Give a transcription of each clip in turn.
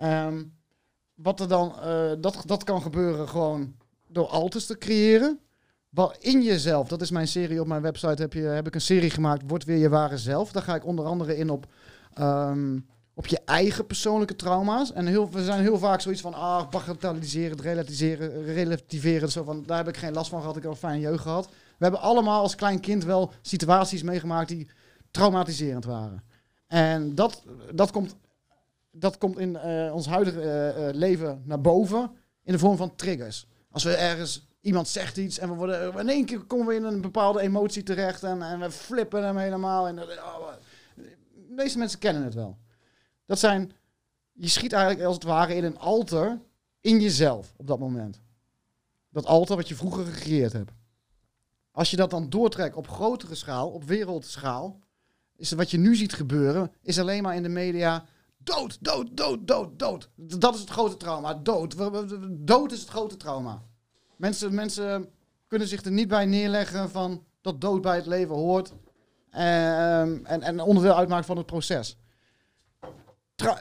Ehm, wat er dan, eh, dat, dat kan gebeuren gewoon door alters te creëren. In jezelf, dat is mijn serie op mijn website, heb, je, heb ik een serie gemaakt, Word weer je ware zelf. Daar ga ik onder andere in op, ehm, op je eigen persoonlijke trauma's. En we zijn heel vaak zoiets van, ah, bagatelliseren, relativeren, relativeren. Zo van, daar heb ik geen last van gehad, ik heb een fijne jeugd gehad. We hebben allemaal als klein kind wel situaties meegemaakt die traumatiserend waren. En dat, dat, komt, dat komt in eh, ons huidige eh, eh, leven naar boven in de vorm van triggers. Als we ergens, iemand zegt iets en we worden, in één keer komen we in een bepaalde emotie terecht en, en we flippen hem helemaal. En, oh, de meeste mensen kennen het wel. Dat zijn, je schiet eigenlijk als het ware in een alter in jezelf op dat moment. Dat alter wat je vroeger gecreëerd hebt. Als je dat dan doortrekt op grotere schaal, op wereldschaal, is wat je nu ziet gebeuren, is alleen maar in de media dood, dood, dood, dood, dood. Dat is het grote trauma, dood. Dood is het grote trauma. Mensen, mensen kunnen zich er niet bij neerleggen van dat dood bij het leven hoort ehm, en, en onderdeel uitmaakt van het proces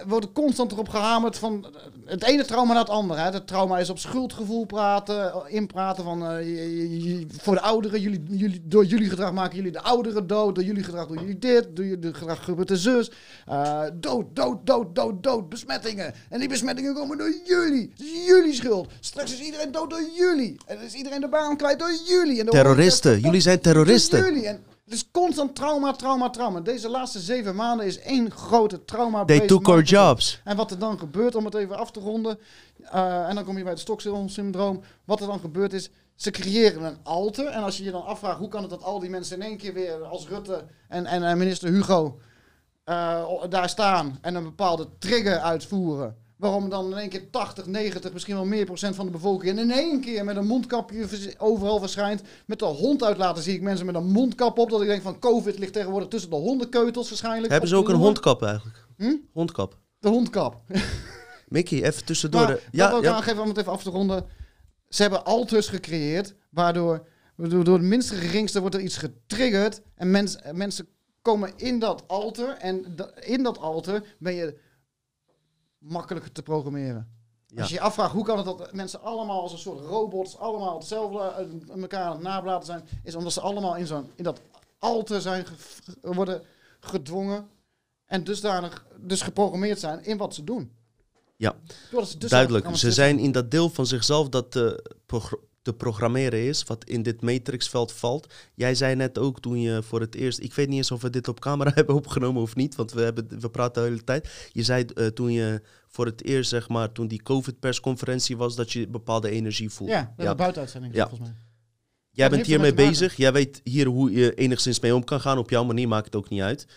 wordt constant erop gehamerd van het ene trauma naar het andere. Hè. Het trauma is op schuldgevoel praten, inpraten van uh, voor de ouderen, jullie, jullie, door jullie gedrag maken jullie de ouderen dood, door jullie gedrag doen jullie dit, door jullie gedrag gebeurt de zus. Uh, dood, dood, dood, dood, dood, besmettingen. En die besmettingen komen door jullie. Het is jullie schuld. Straks is iedereen dood door jullie. En is iedereen de baan kwijt door jullie. En terroristen, jullie zijn terroristen. Jullie. En het is constant trauma, trauma, trauma. Deze laatste zeven maanden is één grote trauma. They took our jobs. En wat er dan gebeurt, om het even af te ronden, uh, en dan kom je bij het Stockholm-syndroom. Wat er dan gebeurt is, ze creëren een alter. En als je je dan afvraagt, hoe kan het dat al die mensen in één keer weer als Rutte en, en minister Hugo uh, daar staan en een bepaalde trigger uitvoeren Waarom dan in één keer 80, 90, misschien wel meer procent van de bevolking en in één keer met een mondkapje overal verschijnt. Met de hond uitlaten zie ik mensen met een mondkap op. Dat ik denk van COVID ligt tegenwoordig tussen de hondenkeutels waarschijnlijk. Hebben ze ook een hondkap eigenlijk? Hm? Hondkap. De hondkap. Mickey, even tussendoor. Maar, ja, wil ja. aangeven om het even af te ronden. Ze hebben altus gecreëerd, waardoor door het minste geringste wordt er iets getriggerd. En mensen komen in dat alter. En in dat alter ben je makkelijker te programmeren. Als je je afvraagt hoe kan het dat mensen allemaal als een soort robots allemaal hetzelfde uh, elkaar aan het nablaten zijn, is omdat ze allemaal in, zo'n, in dat alter zijn worden gedwongen en dusdanig dus geprogrammeerd zijn in wat ze doen. Ja, duidelijk. Ze zijn in dat deel van zichzelf dat uh, te programmeren is, wat in dit matrixveld valt. Jij zei net ook toen je voor het eerst, ik weet niet eens of we dit op camera hebben opgenomen of niet, want we, hebben, we praten de hele tijd. Je zei uh, toen je voor het eerst, zeg maar, toen die COVID-persconferentie was, dat je bepaalde energie voelde. Ja, ja. buitenuitzending ja. volgens mij. Jij bent hiermee bezig, jij weet hier hoe je enigszins mee om kan gaan. Op jouw manier maakt het ook niet uit.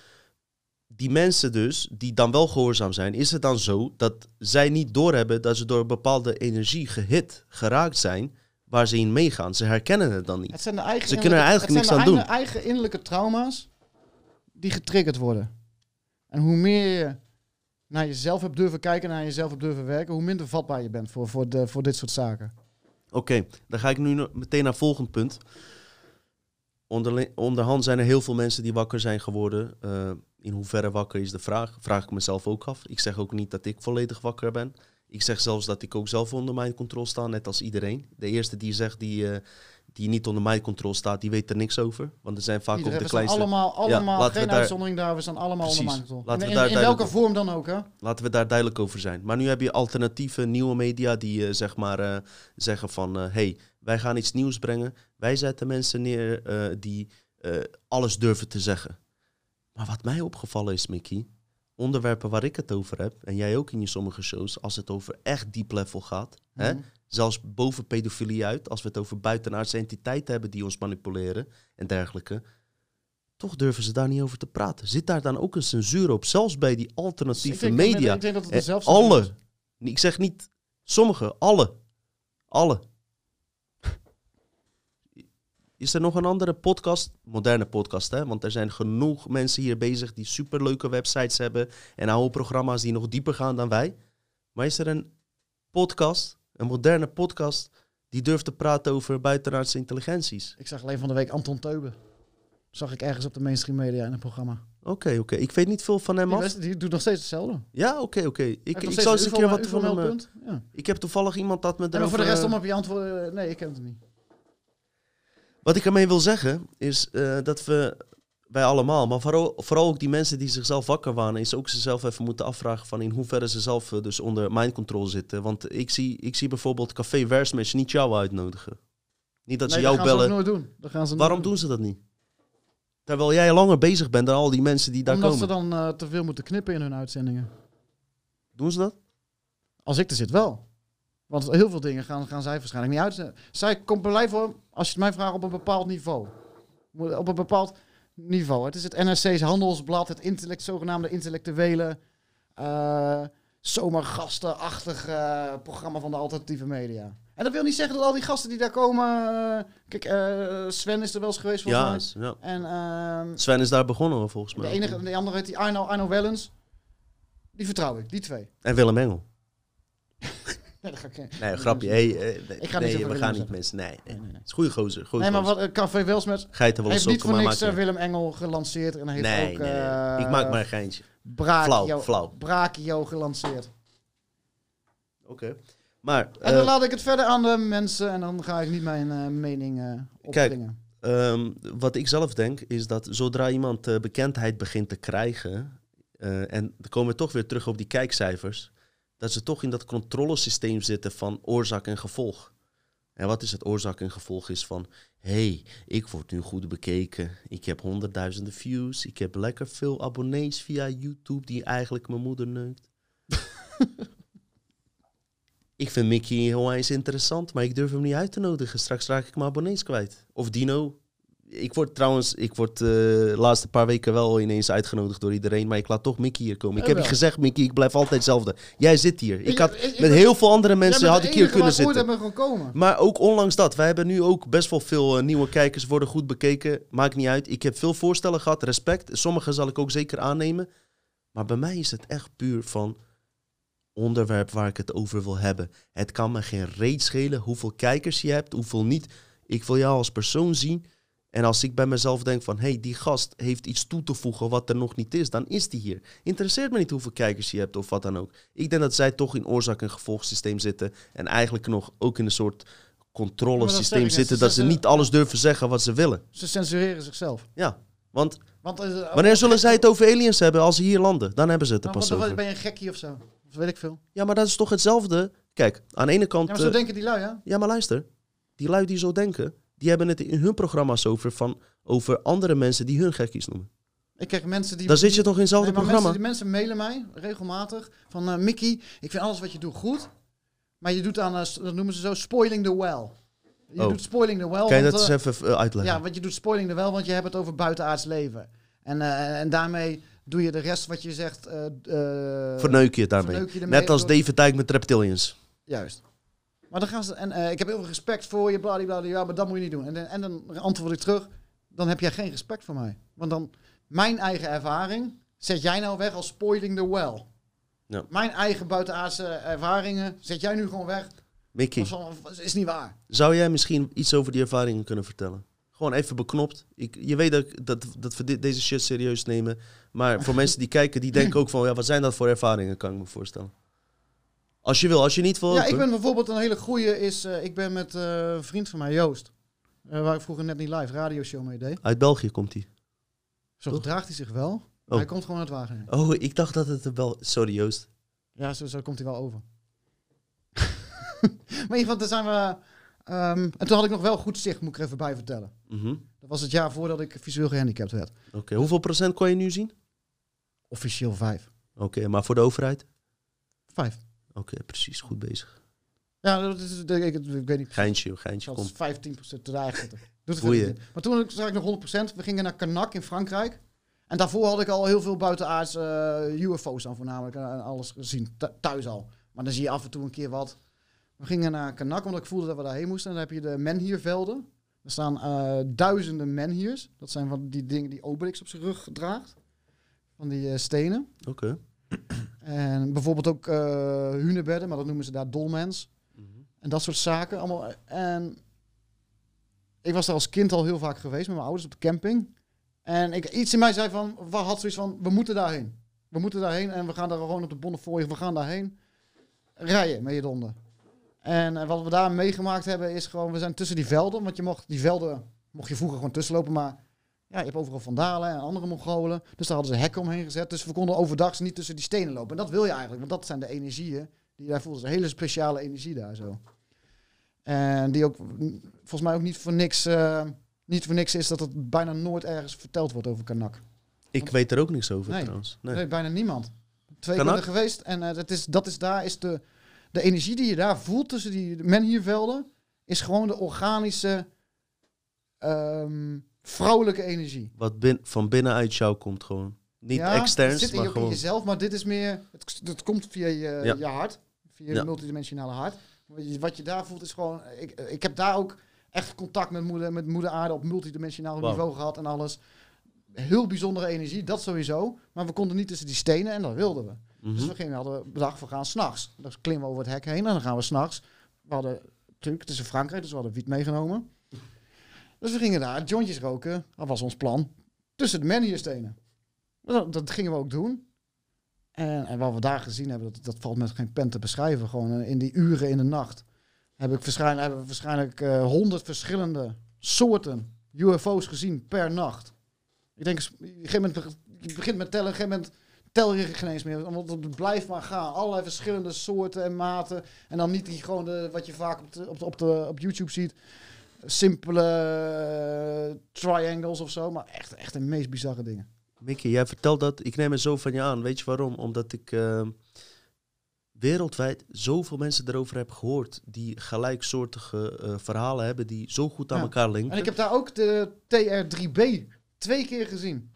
Die mensen dus, die dan wel gehoorzaam zijn, is het dan zo dat zij niet doorhebben dat ze door bepaalde energie gehit, geraakt zijn, waar ze in meegaan. Ze herkennen het dan niet. Het zijn de eigen ze kunnen er eigenlijk niks aan doen. Het zijn de eigen innerlijke trauma's die getriggerd worden. En hoe meer je naar jezelf hebt durven kijken, naar jezelf hebt durven werken, hoe minder vatbaar je bent voor, voor, de, voor dit soort zaken. Oké, dan ga ik nu meteen naar het volgende punt. Onder, onderhand zijn er heel veel mensen die wakker zijn geworden. Uh, in hoeverre wakker is de vraag? Vraag ik mezelf ook af. Ik zeg ook niet dat ik volledig wakker ben. Ik zeg zelfs dat ik ook zelf onder mijn controle sta, net als iedereen. De eerste die zegt die, uh, die niet onder mijn controle staat, die weet er niks over. Want er zijn vaak Iedereen, ook de kleinste... allemaal, allemaal ja, geen uitzondering daar, we zijn allemaal onder mijn controle. in, in, welke vorm dan ook, hè? Laten we daar duidelijk over zijn. Maar nu heb je alternatieve nieuwe media die uh, zeg maar uh, zeggen van... hey, wij gaan iets nieuws brengen. Wij zetten mensen neer die alles durven te zeggen. Maar wat mij opgevallen is, Mickey onderwerpen waar ik het over heb, en jij ook in je sommige shows, als het over echt diep level gaat, hè, mhm. zelfs boven pedofilie uit, als we het over buitenaardse entiteiten hebben die ons manipuleren en dergelijke, toch durven ze daar niet over te praten. Zit daar dan ook een censuur op, zelfs bij die alternatieve media? Ik denk dat het eh, alle. Ik zeg niet sommige, alle. Alle. Is er nog een andere podcast, moderne podcast, hè? Want er zijn genoeg mensen hier bezig die superleuke websites hebben en oude programma's die nog dieper gaan dan wij. Maar is er een podcast, een moderne podcast, die durft te praten over buitenaardse intelligenties? Ik zag alleen van de week Anton Teuben. Zag ik ergens op de mainstream media in een programma. Oké, oké. Ik weet niet veel van hem Die, af. Die doet nog steeds hetzelfde. Ja, oké, oké. Ik, ik zal eens een keer wat van hem... eh. Ja. Ik heb toevallig iemand dat met En maar voor de rest, om op je antwoord... eh, nee, ik ken het niet. Wat ik ermee wil zeggen, is eh, dat we, wij allemaal, maar vooral, vooral ook die mensen die zichzelf wakker wanen, is ook zichzelf even moeten afvragen van in hoeverre ze zelf eh, dus onder mind control zitten. Want ik zie, ik zie bijvoorbeeld Café Versmatch niet jou uitnodigen. Niet dat ze nee, jou dat gaan bellen. ze nooit doen. Dat gaan ze Waarom doen ze dat niet? Terwijl jij langer bezig bent dan al die mensen die daar Omdat komen. ze dan eh, te veel moeten knippen in hun uitzendingen. Doen ze dat? Als ik er zit wel. Want heel veel dingen gaan, gaan zij waarschijnlijk niet uit. Zij komt bij voor, als je het mij vraagt, op een bepaald niveau. Op een bepaald niveau. Het is het NRC's handelsblad, het intellect, zogenaamde intellectuele, eh zomergastenachtig programma van de alternatieve media. En dat wil niet zeggen dat al die gasten die daar komen... eh, kijk, eh, Sven is er wel eens geweest volgens Ja, mij. ja. En ehm, Sven is daar begonnen volgens de, mij. enige, de andere heet die Arno, Arno Wellens. Die vertrouw ik, die twee. En Willem Engel. Nee, dat ga ik Nee, grapje. Hey, eh, Ik ga niet nee, over we gaan niet mensen. Nee, nee. Nee. Het is goede gozer. Goeie Nee, maar wat uh, Café Geiten wel heeft niet voor niks eh, niet. Willem Engel gelanceerd. En hij heeft Nee, ook nee, nee. Ik maak maar een geintje. Brachio, Flauw, flauw. Gelanceerd. Oké. Maar En dan laat ik het verder aan de mensen en dan ga ik niet mijn mening opdringen. ehm, wat ik zelf denk is dat zodra iemand bekendheid begint te krijgen, en dan komen we toch weer terug op die kijkcijfers, dat ze toch in dat controlesysteem zitten van oorzaak en gevolg. En wat is het oorzaak en gevolg is van, hey, ik word nu goed bekeken, ik heb honderdduizenden views, ik heb lekker veel abonnees via YouTube die eigenlijk mijn moeder neukt. Ik vind Mickey heel eens interessant, maar ik durf hem niet uit te nodigen. Straks raak ik mijn abonnees kwijt. Of Dino. Ik word trouwens, ik word eh, de laatste paar weken wel ineens uitgenodigd door iedereen, maar ik laat toch Mickey hier komen. Ik heb je gezegd, Mickey, ik blijf altijd hetzelfde. Jij zit hier. Ik had ik- ik met heel veel andere mensen had ik hier kunnen zitten. Maar ook ondanks dat, wij hebben nu ook best wel veel eh, nieuwe kijkers, worden goed bekeken. Maakt niet uit. Ik heb veel voorstellen gehad, respect. Sommige zal ik ook zeker aannemen. Maar bij mij is het echt puur van onderwerp waar ik het over wil hebben. Het kan me geen reet schelen hoeveel kijkers je hebt, hoeveel niet. Ik wil jou als persoon zien. En als ik bij mezelf denk van, hé, hey, die gast heeft iets toe te voegen wat er nog niet is, dan is die hier. Interesseert me niet hoeveel kijkers je hebt of wat dan ook. Ik denk dat zij toch in oorzaak- en gevolgsysteem zitten. En eigenlijk nog ook in een soort controlesysteem zitten. Dat ze niet alles durven zeggen wat ze willen. Ze censureren zichzelf. Ja, want Want, eh, wanneer zullen zij het over aliens hebben als ze hier landen? Dan hebben ze het er Nou, pas over. ben je een gekkie of zo? Of weet ik veel. Ja, maar dat is toch hetzelfde? Kijk, aan de ene kant... Ja, maar zo eh, denken die lui, ja? Ja, maar luister. Die lui die zo denken, die hebben het in hun programma's over, van, over andere mensen die hun gekkies noemen. Ik krijg mensen die... Dan zit je toch in hetzelfde Nee, programma? Mensen, die mensen mailen mij regelmatig van eh, Mickey, ik vind alles wat je doet goed, maar je doet aan, eh, dat noemen ze zo, spoiling the well. Je Oh. doet spoiling the well. kan je want, dat eh, eens even uitleggen? Ja, want je doet spoiling the well, want je hebt het over buitenaards leven. En, en daarmee doe je de rest wat je zegt... Verneuk je het daarmee? je Net als David Dijk met Reptilians. Juist. Maar dan gaan ze... En eh, ik heb heel veel respect voor je, bladibladibla, ja, maar dat moet je niet doen. En, dan- en dan antwoord ik terug, dan heb jij geen respect voor mij. Want dan, mijn eigen ervaring, zet jij nou weg als spoiling the well. Ja. Mijn eigen buitenaardse ervaringen, zet jij nu gewoon weg. Mickey, Dat is- niet waar. zou jij misschien iets over die ervaringen kunnen vertellen? Gewoon even beknopt. Ik, je weet dat, dat, dat we dit, deze shit serieus nemen. Maar voor mensen die kijken, die denken ook van... Ja, wat zijn dat voor ervaringen, kan ik me voorstellen. Als je wil, als je niet wil... Ja, ik ben bijvoorbeeld een hele goeie is... eh, ik ben met eh, een vriend van mij, Joost. eh, waar ik vroeger net niet live radioshow mee deed. Uit België komt hij. Zo Toch? gedraagt hij zich wel. Oh. hij komt gewoon uit Wageningen. Oh, ik dacht dat het wel... Sorry, Joost. Ja, zo, zo komt hij wel over. maar in ieder geval, daar zijn we... ehm, en toen had ik nog wel goed zicht, moet ik er even bij vertellen. Mhm. Dat was het jaar voordat ik visueel gehandicapt werd. Oké, hoeveel procent kon je nu zien? Officieel vijf. Oké, maar voor de overheid? Vijf. Oké, precies, goed bezig. Ja, dat is, dat- ik, ik weet niet. Geintje, geintje, Dat kom. is 15% te eigen. Doet het Boeien. niet. Maar toen zag ik nog 100%. We gingen naar Canak in Frankrijk. En daarvoor had ik al heel veel buitenaards eh, UFO's dan voornamelijk. En alles gezien, thu- thuis al. Maar dan zie je af en toe een keer wat. We gingen naar Canak, omdat ik voelde dat we daarheen moesten. En dan heb je de menhiervelden. Er staan eh, duizenden menhiers. Dat zijn van die dingen die Obelix op zijn rug draagt. Van die eh, stenen. Oké. En bijvoorbeeld ook eh hunebedden, maar dat noemen ze daar dolmens. En dat soort zaken allemaal. En ik was daar als kind al heel vaak geweest met mijn ouders op de camping. En ik, iets in mij zei van, wat had zoiets van, we moeten daarheen. We moeten daarheen en we gaan daar gewoon op de Bonnefoy, we gaan daarheen. Rijden met je donder. En eh, wat we daar meegemaakt hebben is gewoon, we zijn tussen die velden. Want je mocht, die velden mocht je vroeger gewoon tussenlopen, maar ja, je hebt overal Vandalen en andere Mongolen. Dus daar hadden ze hekken omheen gezet. Dus we konden overdag niet tussen die stenen lopen. En dat wil je eigenlijk, want dat zijn de energieën die daar voelt. een hele speciale energie daar zo. En die ook, volgens mij ook niet voor niks, eh, niet voor niks is dat het bijna nooit ergens verteld wordt over Kanak. Ik weet er ook niks over Nee. trouwens. Nee. Nee, bijna niemand. Twee Kanak? keer er geweest en eh, dat, is, dat is daar is de, de energie die je daar voelt tussen die menhiervelden, is gewoon de organische ehm, vrouwelijke energie. Wat bin van binnenuit jou komt gewoon. Niet ja, externs, zit in, maar je, ook in gewoon... jezelf, maar dit is meer, het, het komt via je, Ja. je hart, via je multidimensionale hart. Wat je, wat je daar voelt is gewoon, ik, ik heb daar ook echt contact met moeder, met moeder aarde op multidimensionaal niveau gehad en alles. Heel bijzondere energie, dat sowieso. Maar we konden niet tussen die stenen en dat wilden we. Mhm. Dus we gingen, hadden bedacht, we gaan s'nachts. Dan klimmen we over het hek heen en dan gaan we s'nachts. We hadden, natuurlijk, het is in Frankrijk, dus we hadden wiet meegenomen. Dus we gingen daar jointjes roken, dat was ons plan, tussen de menhierstenen. Dat, dat gingen we ook doen. En, en wat we daar gezien hebben, dat, dat valt met geen pen te beschrijven. Gewoon in die uren in de nacht heb ik waarschijnlijk, hebben we waarschijnlijk eh, honderd verschillende soorten UFO's gezien per nacht. Ik denk, je begint met tellen, op een gegeven moment tel je geen eens meer. Want het blijft maar gaan. Allerlei verschillende soorten en maten. En dan niet die gewoon wat je vaak op, op, de, op, de, op YouTube ziet. Simpele eh, triangles of zo. Maar echt, echt de meest bizarre dingen. Mickey, jij vertelt dat. Ik neem het zo van je aan. Weet je waarom? Omdat ik eh, wereldwijd zoveel mensen erover heb gehoord. Die gelijksoortige eh, verhalen hebben. Die zo goed aan Ja. elkaar linken. En ik heb daar ook de TR-3B twee keer gezien.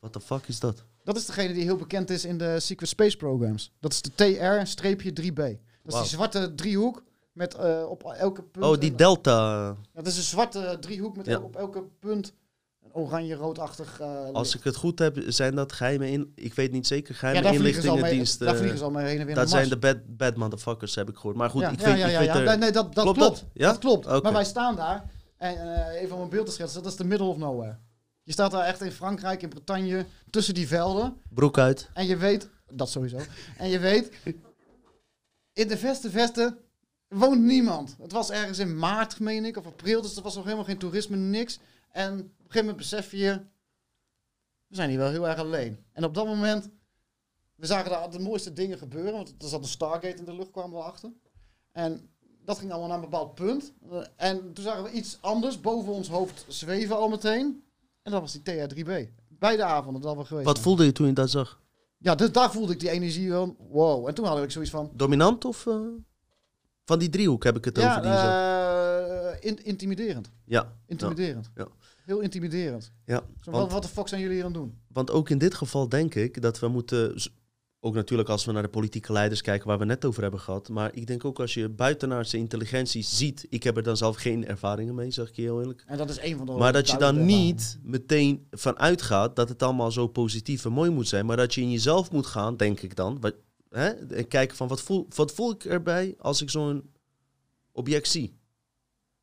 What the fuck is dat? Dat is degene die heel bekend is in de Secret Space Programs. Dat is de TR-3B. Dat is die zwarte driehoek met eh, op elke punt... Oh, die Delta. Dat is een zwarte driehoek met Ja. op elke punt een oranje-roodachtig eh Als ik het goed heb, zijn dat geheime in. Ik weet niet zeker. ja, Geheime mee, inlichtingendiensten. daar vliegen ze al mee heen en weer dat zijn de bad, bad motherfuckers, heb ik gehoord. Maar goed, ja, ik ja, weet, ja, ik ja, weet ja. er- Nee, dat, dat Klopt klopt. dat? Ja? Dat klopt. Oké. Maar wij staan daar en eh, even om een beeld te schetsen, dat is de middle of nowhere. Je staat daar echt in Frankrijk, in Bretagne, tussen die velden. Broek uit. En je weet, dat sowieso. En je weet, in de verste vesten woont niemand. Het was ergens in maart, meen ik, of april, dus er was nog helemaal geen toerisme, niks. En op een gegeven moment besef je, we zijn hier wel heel erg alleen. En op dat moment, we zagen daar de mooiste dingen gebeuren, want er zat een Stargate in de lucht, kwamen we achter. En dat ging allemaal naar een bepaald punt. En toen zagen we iets anders boven ons hoofd zweven al meteen. En dat was die TR-3B. Beide avonden dat we geweest Wat voelde je toen je dat zag? Ja, dus daar voelde ik die energie van, wow. En toen had ik zoiets van, Dominant of eh, van die driehoek heb ik het over? Die eh, in- intimiderend. ja, Intimiderend. Ja. Heel intimiderend. ja. Zo, Want- wat, de fuck zijn jullie hier aan het doen? Want ook in dit geval denk ik dat we moeten. Ook natuurlijk als we naar de politieke leiders kijken waar we net over hebben gehad. Maar ik denk ook als je buitenaardse intelligentie ziet. Ik heb er dan zelf geen ervaringen mee, zeg ik je heel eerlijk. En dat is een van de... Maar dat je dan niet meteen van uitgaat dat het allemaal zo positief en mooi moet zijn. Maar dat je in jezelf moet gaan, denk ik dan. Wat, hè, en kijken van wat voel, wat voel ik erbij als ik zo'n object zie.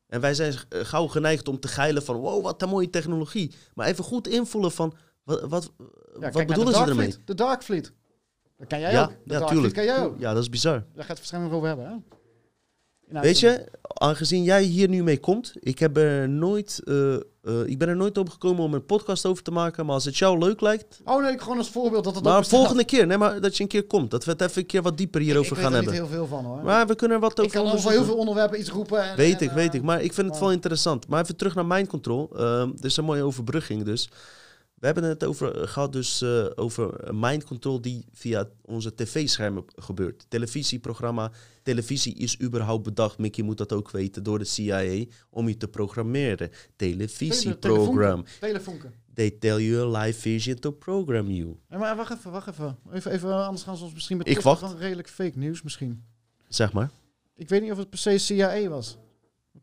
En wij zijn eh, gauw geneigd om te geilen van wow, wat een mooie technologie. Maar even goed invoelen van wat, wat. Ja, wat bedoelen ze ermee? De Darkfleet. Dat kan jij Ja, ook. De ja tuurlijk. kan jij ook. Ja, dat is bizar. Daar gaat het waarschijnlijk over hebben, hè? Nou, Weet je, aangezien jij hier nu mee komt, ik, heb er nooit, eh, eh, ik ben er nooit op gekomen om een podcast over te maken. Maar als het jou leuk lijkt, Oh nee, ik gewoon als voorbeeld dat het maar volgende keer, nee, maar dat je een keer komt. Dat we het even een keer wat dieper hierover ik gaan weet er hebben. niet heel veel van, hoor. Maar we kunnen er wat ik over kan over heel veel onderwerpen iets roepen. En, Weet en, ik, weet eh, ik. Maar ik vind het wel interessant. Maar even terug naar Mind Control. Ehm dit is een mooie overbrugging dus. We hebben het over eh, gehad dus eh, over Mind Control die via onze tv-schermen gebeurt. Televisieprogramma. Televisie is überhaupt bedacht, Mickey moet dat ook weten, door de CIA om je te programmeren. Televisieprogram. Telefonken. They tell you a live vision to program you. Ja, maar wacht even, wacht even. even. Even, anders gaan ze ons misschien met Ik wacht. van redelijk fake nieuws misschien. Zeg maar. Ik weet niet of het per se CIA was.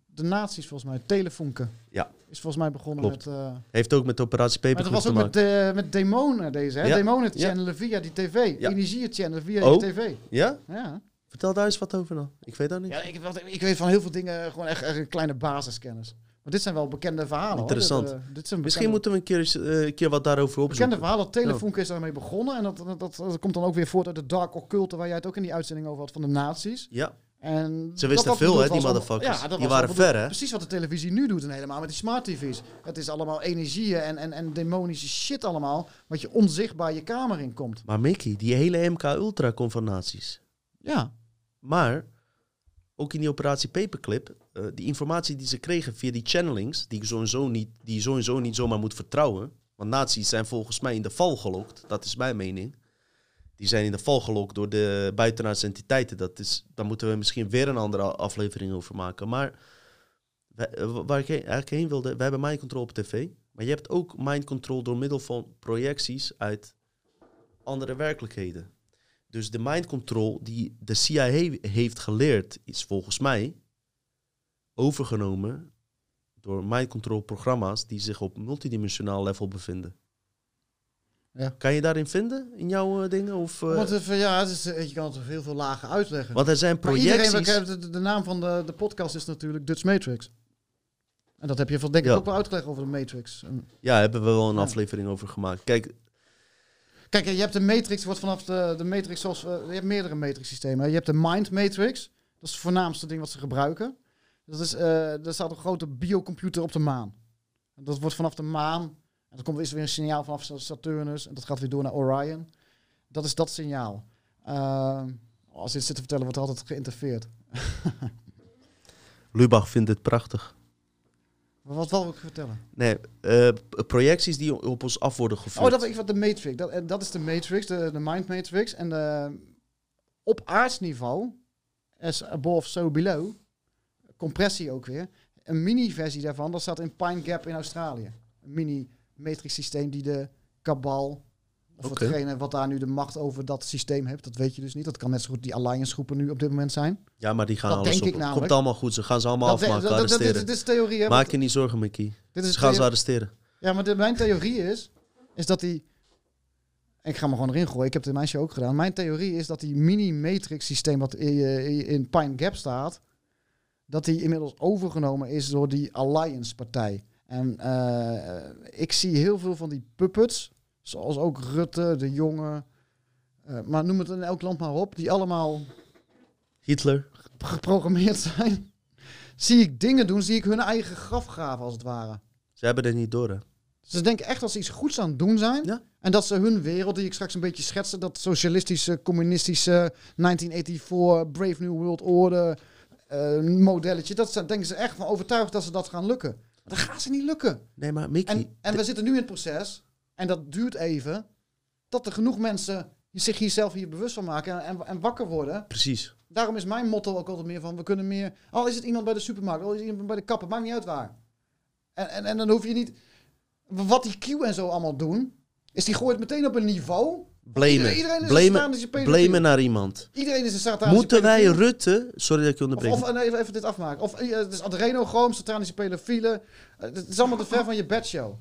De nazi's volgens mij, Telefonken. Ja. Is volgens mij begonnen Klopt. met... eh, Heeft ook met operatie maar dat was ook met, de, met demonen deze, hè? Ja. Demonen Ja. channelen via die tv. Ja. Energie te channelen via Oh. die tv. Ja? Ja. Vertel daar eens wat over dan. Ik weet dat niet. ja ik, ik weet van heel veel dingen gewoon echt, echt kleine basiskennis. Maar dit zijn wel bekende verhalen. hoor. Interessant. Dit, eh, dit zijn Misschien bekende, moeten we een keer, eh, een keer wat daarover bekende opzoeken. verhalen. Telefonk is daarmee begonnen. En dat, dat, dat, dat komt dan ook weer voort uit de dark occulte... waar jij het ook in die uitzending over had van de nazi's. Ja, En Ze dat wisten veel, hè, die motherfuckers. dat Die waren ver, hè? Precies wat de televisie nu doet en helemaal met die smart tv's. Het is allemaal energieën en, en, en demonische shit allemaal... wat je onzichtbaar je kamer in komt. maar Mickey, die hele MK-Ultra-conversaties. Ja, Maar ook in die operatie Paperclip, eh, die informatie die ze kregen via die channelings, die je sowieso niet, die sowieso niet zomaar moet vertrouwen. Want nazi's zijn volgens mij in de val gelokt, dat is mijn mening. Die zijn in de val gelokt door de buitenaardse entiteiten. Dat is, daar moeten we misschien weer een andere aflevering over maken. Maar eh, waar ik eigenlijk heen wilde, we hebben mind control op tv. Maar je hebt ook mind control door middel van projecties uit andere werkelijkheden. Dus de mind control die de CIA heeft geleerd, is volgens mij overgenomen door mind control programma's die zich op multidimensionaal level bevinden. Ja. Kan je daarin vinden in jouw eh, dingen? Of, eh, Want eh, ja, het is, je kan het op heel veel lagen uitleggen. want er zijn Maar iedereen, projecties. de, de, de naam van de, de podcast is natuurlijk Dutch Matrix. En dat heb je van, denk ik Ja. ook wel uitgelegd over de Matrix. Ja, hebben we wel een Ja. aflevering over gemaakt. Kijk, Kijk, je hebt de Matrix, wordt vanaf de, de Matrix zoals... je hebt meerdere Matrix systemen. Je hebt de Mind Matrix. Dat is het voornaamste ding wat ze gebruiken. Dat is, er staat een grote biocomputer op de maan. Dat wordt vanaf de maan... En dan komt er weer een signaal vanaf Saturnus. En dat gaat weer door naar Orion. Dat is dat signaal. Eh, als je het zit te vertellen, wordt er altijd geïnterfereerd. Lubach vindt het prachtig. Wat wil ik vertellen? Nee, eh, projecties die op ons af worden gevoerd. Oh, dat is wat de Matrix. Dat, en dat is de Matrix, de, de Mind Matrix. En de, op aardsniveau, as above, so below, compressie ook weer. Een mini-versie daarvan, dat staat in Pine Gap in Australië. Een mini-matrix systeem die de kabal, of Oké. hetgene wat daar nu de macht over dat systeem heeft, dat weet je dus niet. Dat kan net zo goed die Alliance groepen nu op dit moment zijn. Ja, maar die gaan Dat alles denk op. ik namelijk. Komt allemaal goed. Ze gaan ze allemaal Dat, afmaken, dat, dit, is theorie, hè? Maak je niet zorgen, Mickey. Dit is Ze gaan ze arresteren. Ja, maar de, mijn theorie is, is dat die... Ik ga me gewoon erin gooien. Ik heb het in mijn show ook gedaan. Mijn theorie is dat die mini-matrix systeem wat in, eh, in Pine Gap staat... dat die inmiddels overgenomen is door die Alliance-partij. En eh, ik zie heel veel van die puppets, zoals ook Rutte, de Jonge... eh, maar noem het in elk land maar op, die allemaal Hitler. geprogrammeerd zijn. zie ik dingen doen, zie ik hun eigen graf graven als het ware. Ze hebben het niet door, hè. Ze denken echt dat ze iets goeds aan het doen zijn. Ja. En dat ze hun wereld, die ik straks een beetje schetste, dat socialistische, communistische 1984, Brave New World Order eh, modelletje, dat ze, denken ze echt van overtuigd dat ze dat gaan lukken. Dat gaat ze niet lukken. Nee, maar Mickey... En, en we zitten nu in het proces, en dat duurt even, dat er genoeg mensen zich hier zelf hier bewust van maken en, en, en wakker worden. Precies. Daarom is mijn motto ook altijd meer van, we kunnen meer... Al is het iemand bij de supermarkt, al is het iemand bij de kapper, maakt niet uit waar. En, en, en dan hoef je niet... Wat die Q en zo allemaal doen, is die gooit meteen op een niveau. Blamen. Iedereen- is een blamen, pedofiel. blamen naar iemand. Iedereen is een satanische Moeten wij. Rutte... Sorry dat ik je onderbreek. of even, even dit afmaken. Of eh, het is adrenochroom, satanische pedofielen. Eh, Het is allemaal te ver van je bedshow.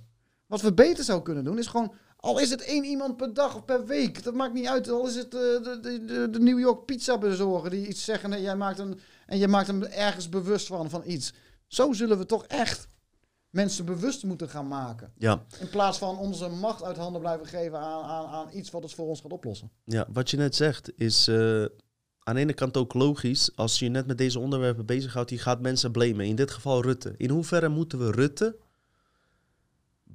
Wat we beter zouden kunnen doen, is gewoon... Al is het één iemand per dag of per week, dat maakt niet uit. Al is het eh, de, de, de, de New York pizza bezorger die iets zeggen en jij maakt, een, en je maakt hem ergens bewust van, van iets. Zo zullen we toch echt mensen bewust moeten gaan maken. Ja, In plaats van onze macht uit handen blijven geven aan, aan, aan iets wat het voor ons gaat oplossen. ja, wat je net zegt is eh, aan de ene kant ook logisch. Als je net met deze onderwerpen bezighoudt, je gaat mensen blamen. In dit geval Rutte. In hoeverre moeten we Rutte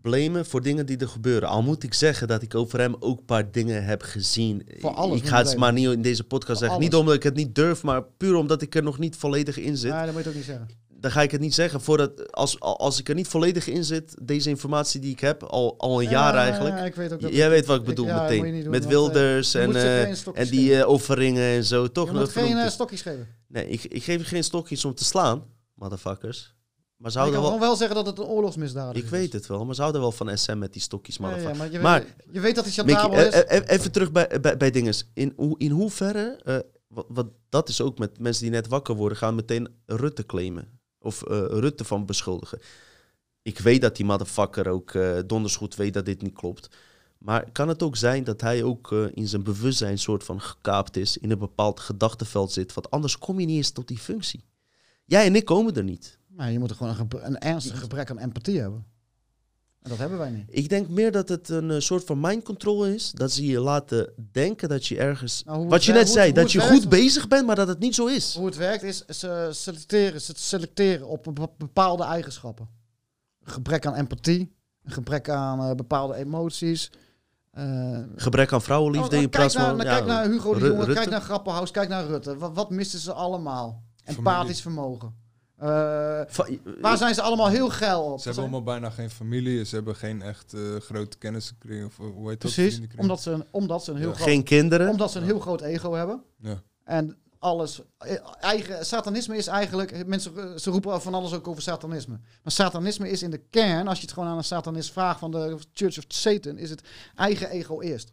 blamen voor dingen die er gebeuren? Al moet ik zeggen dat ik over hem ook een paar dingen heb gezien. Voor alles ik ga het maar niet in deze podcast Voor zeggen. Niet omdat ik het niet durf, maar puur omdat ik er nog niet volledig in zit. Nee, dat moet je ook niet zeggen. Dan ga ik het niet zeggen. Voordat, als, als ik er niet volledig in zit, deze informatie die ik heb, al, al een jaar Ja, eigenlijk. ja, ik weet ook dat Jij weet wat ik bedoel ja, meteen. doen, Met eh, Wilders en, eh, en die geven. eh, offeringen en zo. Toch? Je moet geen het. stokjes geven. Nee, ik, ik geef je geen stokjes om te slaan, motherfuckers. Maar ze houden kan wel... gewoon wel zeggen dat het een oorlogsmisdaad is. Ik weet het wel, maar ze houden wel van SM met die stokjes, motherfuckers. maar je, Maar- weet, je weet dat Mickey, chantabel is. even terug bij, bij, bij dinges. In, hoe- in hoeverre, wat, wat, dat is ook met mensen die net wakker worden, gaan meteen Rutte claimen. Of eh, Rutte van beschuldigen. Ik weet dat die motherfucker ook eh donders goed weet dat dit niet klopt. Maar kan het ook zijn dat hij ook eh, in zijn bewustzijn soort van gekaapt is, in een bepaald gedachtenveld zit? Want anders kom je niet eens tot die functie. Jij en ik komen er niet. Maar je moet er gewoon een, een ernstig gebrek aan empathie hebben. Dat hebben wij niet. Ik denk meer dat het een eh, soort van mind control is. Dat ze je laten denken dat je ergens... Nou, wat je net hoe zei, hoe dat je goed bezig bent, maar dat het niet zo is. Hoe het werkt is, ze selecteren, ze selecteren op be- bepaalde eigenschappen. Gebrek aan empathie, een gebrek aan eh, bepaalde emoties. eh, Gebrek aan vrouwenliefde oh, in kijk, plaats naar, van... naar- ja, kijk naar Hugo de Ru- Jonge, Rutte. kijk naar Grappenhaus, kijk naar Rutte. Wat, wat misten ze allemaal? Empathisch vermogen. Eh, waar zijn ze allemaal heel geil op? Ze hebben allemaal bijna geen familie. Ze hebben geen echt eh, grote kennissenkring. Of eh, hoe heet dat? Precies, Vriendenkring. omdat ze, een- omdat ze een heel Ja. groot Geen kinderen. Omdat ze een heel groot ego hebben. Ja. En alles. Eigen, satanisme is eigenlijk. Mensen ze roepen van alles ook over satanisme. Maar satanisme is in de kern, als je het gewoon aan een satanist vraagt van de Church of Satan, is het eigen ego eerst.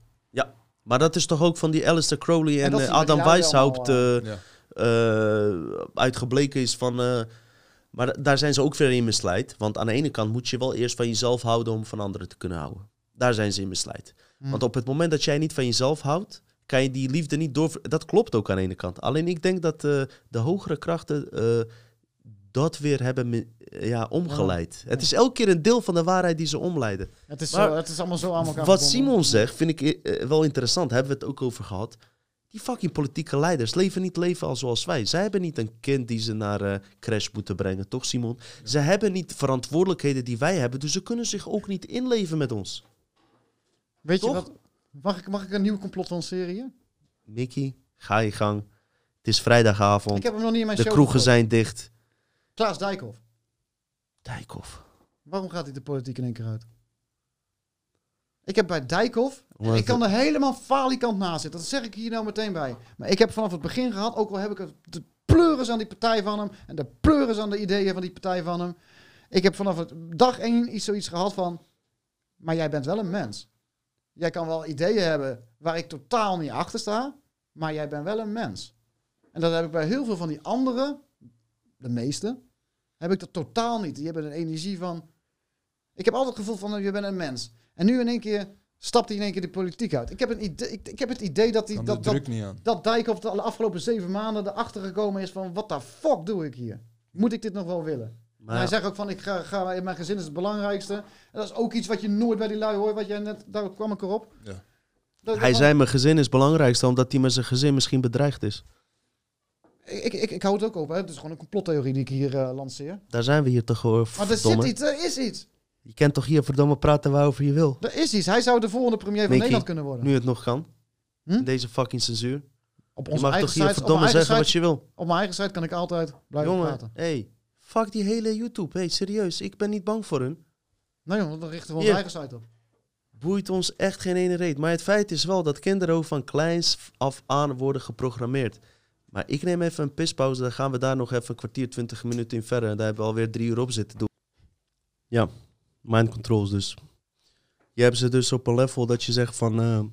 Maar dat is toch ook van die Alistair Crowley en, dat Adam Weishaupt eh, Ja. Eh, uitgebleken is van... eh, maar da- daar zijn ze ook weer in misleid. Want aan de ene kant moet je wel eerst van jezelf houden om van anderen te kunnen houden. Daar zijn ze in misleid. Hm. Want op het moment dat jij niet van jezelf houdt, kan je die liefde niet door... Dat klopt ook aan de ene kant. Alleen ik denk dat eh, de hogere krachten dat weer hebben ja, omgeleid. Het is elke keer een deel van de waarheid die ze omleiden. Het is, Maar zo, het is allemaal zo aan elkaar Wat. Simon zegt, vind ik wel interessant. Hebben we het ook over gehad. Die fucking politieke leiders leven niet leven als zoals wij. Zij hebben niet een kind die ze naar eh, crash moeten brengen, toch Simon? Ze hebben niet verantwoordelijkheden die wij hebben, dus ze kunnen zich ook niet inleven met ons. Weet je wat? Mag ik, mag ik een nieuw complot lanceren? Mickey, ga je gang. Het is vrijdagavond. Ik heb hem nog niet in mijn De show kroegen zijn dicht. Klaas Dijkhoff. Dijkhoff. Waarom gaat hij de politiek in één keer uit? Ik heb bij Dijkhoff ik kan er helemaal falikant naast zitten. Dat zeg ik hier nou meteen bij. Maar ik heb vanaf het begin gehad, ook al heb ik het- de pleuris aan die partij van hem en de pleuris aan de ideeën van die partij van hem. Ik heb vanaf het dag één iets zoiets gehad van, maar jij bent wel een mens. Jij kan wel ideeën hebben waar ik totaal niet achter sta, maar jij bent wel een mens. En dat heb ik bij heel veel van die anderen, de meeste, heb ik dat totaal niet. Die hebben een energie van, ik heb altijd het gevoel van, je bent een mens. En nu in één keer stapt hij in één keer de politiek uit. Ik heb, een idee, ik, ik heb het idee dat, hij, dat, dat, dat Dijkhoff de afgelopen zeven maanden erachter gekomen is van... wat de fuck doe ik hier? Moet ik dit nog wel willen? En Maar hij zegt ook van, ik ga, ga, mijn gezin is het belangrijkste. En dat is ook iets wat je nooit bij die lui hoort, wat jij net, daar kwam ik erop. Ja. Dat- hij dat- zei mijn gezin is het belangrijkste omdat hij met zijn gezin misschien bedreigd is. Ik, ik, ik hou het ook op, hè. Het is gewoon een complottheorie die ik hier eh, lanceer. Daar zijn we hier toch voor. Maar er zit iets, er is iets. Je kent toch hier verdomme praten waarover je wil. Er is iets. Hij zou de volgende premier van Mickey, Nederland kunnen worden. Nu het nog kan. Hm? Deze fucking censuur. Op Je onze mag eigen toch hier site, verdomme zeggen wat je wil. op mijn eigen site kan ik altijd blijven Jongen, praten. hey, fuck die hele YouTube. Hey, serieus, ik ben niet bang voor hun. Nee jongen, dan richten we onze eigen site op. Boeit ons echt geen ene reet. Maar het feit is wel dat kinderen ook van kleins af aan worden geprogrammeerd. Maar ik neem even een pispauze, dan gaan we daar nog even een kwartier, twintig minuten in verder. En daar hebben we alweer drie uur op zitten doen. Ja, mind controls dus. Je hebt ze dus op een level dat je zegt van... eh,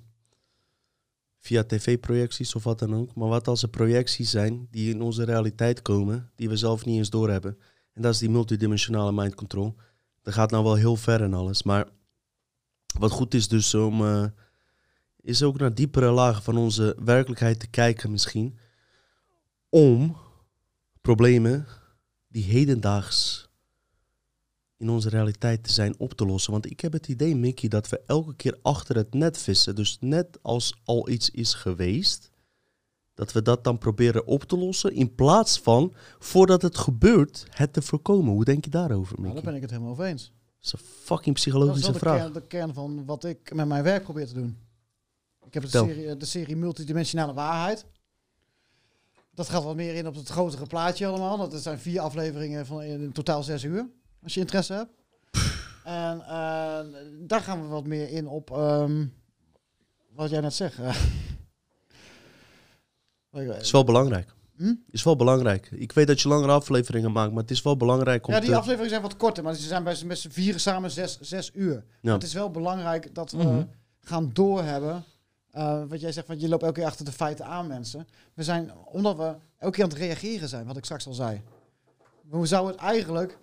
via tv-projecties of wat dan ook. Maar wat als er projecties zijn die in onze realiteit komen... die we zelf niet eens doorhebben. En dat is die multidimensionale mind control. Dat gaat nou wel heel ver en alles, maar... Wat goed is dus om... eh, is ook naar diepere lagen van onze werkelijkheid te kijken misschien. Om problemen die hedendaags in onze realiteit te zijn op te lossen. Want ik heb het idee, Mickey, dat we elke keer achter het net vissen. Dus net als al iets is geweest, dat we dat dan proberen op te lossen. In plaats van, voordat het gebeurt, het te voorkomen. Hoe denk je daarover, Nou, Mickey? daar ben ik het helemaal over eens. Dat is een fucking Dat is psychologische wel de vraag. kern, de kern van wat ik met mijn werk probeer te doen. Ik heb de serie, de serie Multidimensionale Waarheid. Dat gaat wat meer in op het grotere plaatje allemaal. Dat zijn vier afleveringen van in totaal zes uur. Als je interesse hebt. En eh, daar gaan we wat meer in op ehm, wat jij net zegt. eh. is wel belangrijk. Hm? Is wel belangrijk. Ik weet dat je langere afleveringen maakt, maar het is wel belangrijk om Ja, die te... afleveringen zijn wat korter, maar ze zijn bij z'n- met z'n vieren samen zes, zes uur. Ja. Het is wel belangrijk dat we Mhm. gaan doorhebben. eh wat jij zegt, van je loopt elke keer achter de feiten aan, mensen. We zijn, omdat we elke keer aan het reageren zijn, wat ik straks al zei. We zouden het eigenlijk,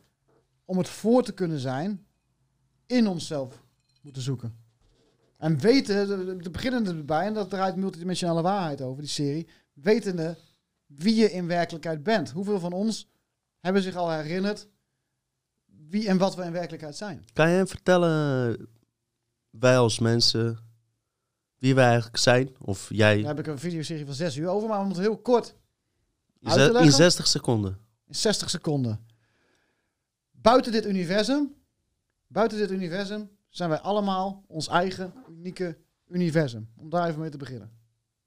om het voor te kunnen zijn, in onszelf moeten zoeken. En weten, de, de beginnende erbij, en dat draait multidimensionale waarheid over, die serie. Wetende wie je in werkelijkheid bent. Hoeveel van ons hebben zich al herinnerd wie en wat we in werkelijkheid zijn. Kan je vertellen, wij als mensen, wie wij eigenlijk zijn? Of jij Daar heb ik een videoserie van zes uur over, maar om het heel kort in uit te ze- in leggen? 60 seconden? in 60 seconden. Buiten dit universum, buiten dit universum zijn wij allemaal ons eigen unieke universum. Om daar even mee te beginnen.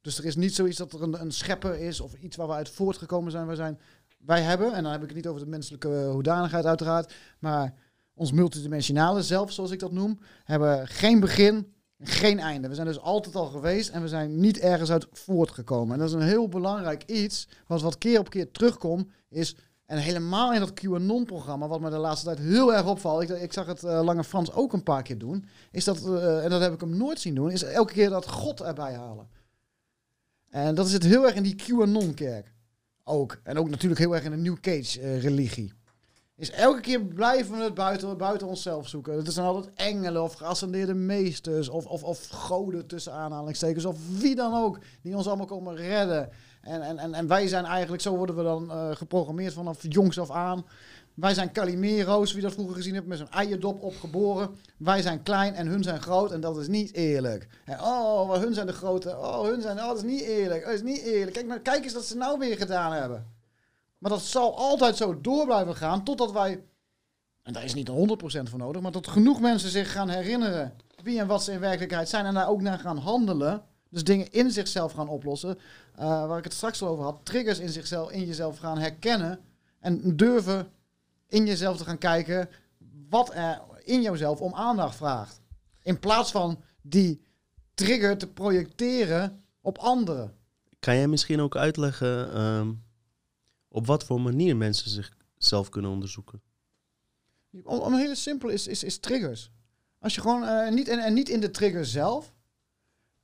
Dus er is niet zoiets dat er een, een schepper is of iets waar we uit voortgekomen zijn. Wij, zijn. wij hebben, en dan heb ik het niet over de menselijke hoedanigheid uiteraard, maar ons multidimensionale zelf, zoals ik dat noem, hebben geen begin, geen einde. We zijn dus altijd al geweest en we zijn niet ergens uit voortgekomen. En dat is een heel belangrijk iets, wat wat keer op keer terugkomt, is en helemaal in dat QAnon-programma, wat me de laatste tijd heel erg opvalt, ik, ik zag het eh, Lange Frans ook een paar keer doen, is dat, eh, en dat heb ik hem nooit zien doen, is elke keer dat God erbij halen. En dat zit heel erg in die QAnon-kerk. Ook. En ook natuurlijk heel erg in de New Cage-religie. is elke keer blijven we het buiten, buiten onszelf zoeken. Het zijn altijd engelen of geascendeerde meesters of, of, of goden tussen aanhalingstekens of wie dan ook die ons allemaal komen redden. En, en, en, wij zijn eigenlijk, zo worden we dan eh, geprogrammeerd vanaf jongs af aan. Wij zijn Calimero's, wie dat vroeger gezien heeft, met zo'n eierdop opgeboren. Wij zijn klein en hun zijn groot en dat is niet eerlijk. Oh, maar hun zijn de grote. Oh, hun zijn, oh, dat is niet eerlijk. Dat is niet eerlijk. Kijk, nou, kijk eens wat ze nou weer gedaan hebben. Maar dat zal altijd zo door blijven gaan totdat wij, en daar is niet 100% voor nodig, maar tot genoeg mensen zich gaan herinneren wie en wat ze in werkelijkheid zijn en daar ook naar gaan handelen. Dus dingen in zichzelf gaan oplossen. eh, waar ik het straks al over had. Triggers in, zichzelf, in jezelf gaan herkennen. En durven in jezelf te gaan kijken wat er in jezelf om aandacht vraagt. In plaats van die trigger te projecteren op anderen. Kan jij misschien ook uitleggen ehm, op wat voor manier mensen zichzelf kunnen onderzoeken? Om, om een hele simpel is, is, is triggers. Als je gewoon eh, niet, en, en niet in de trigger zelf.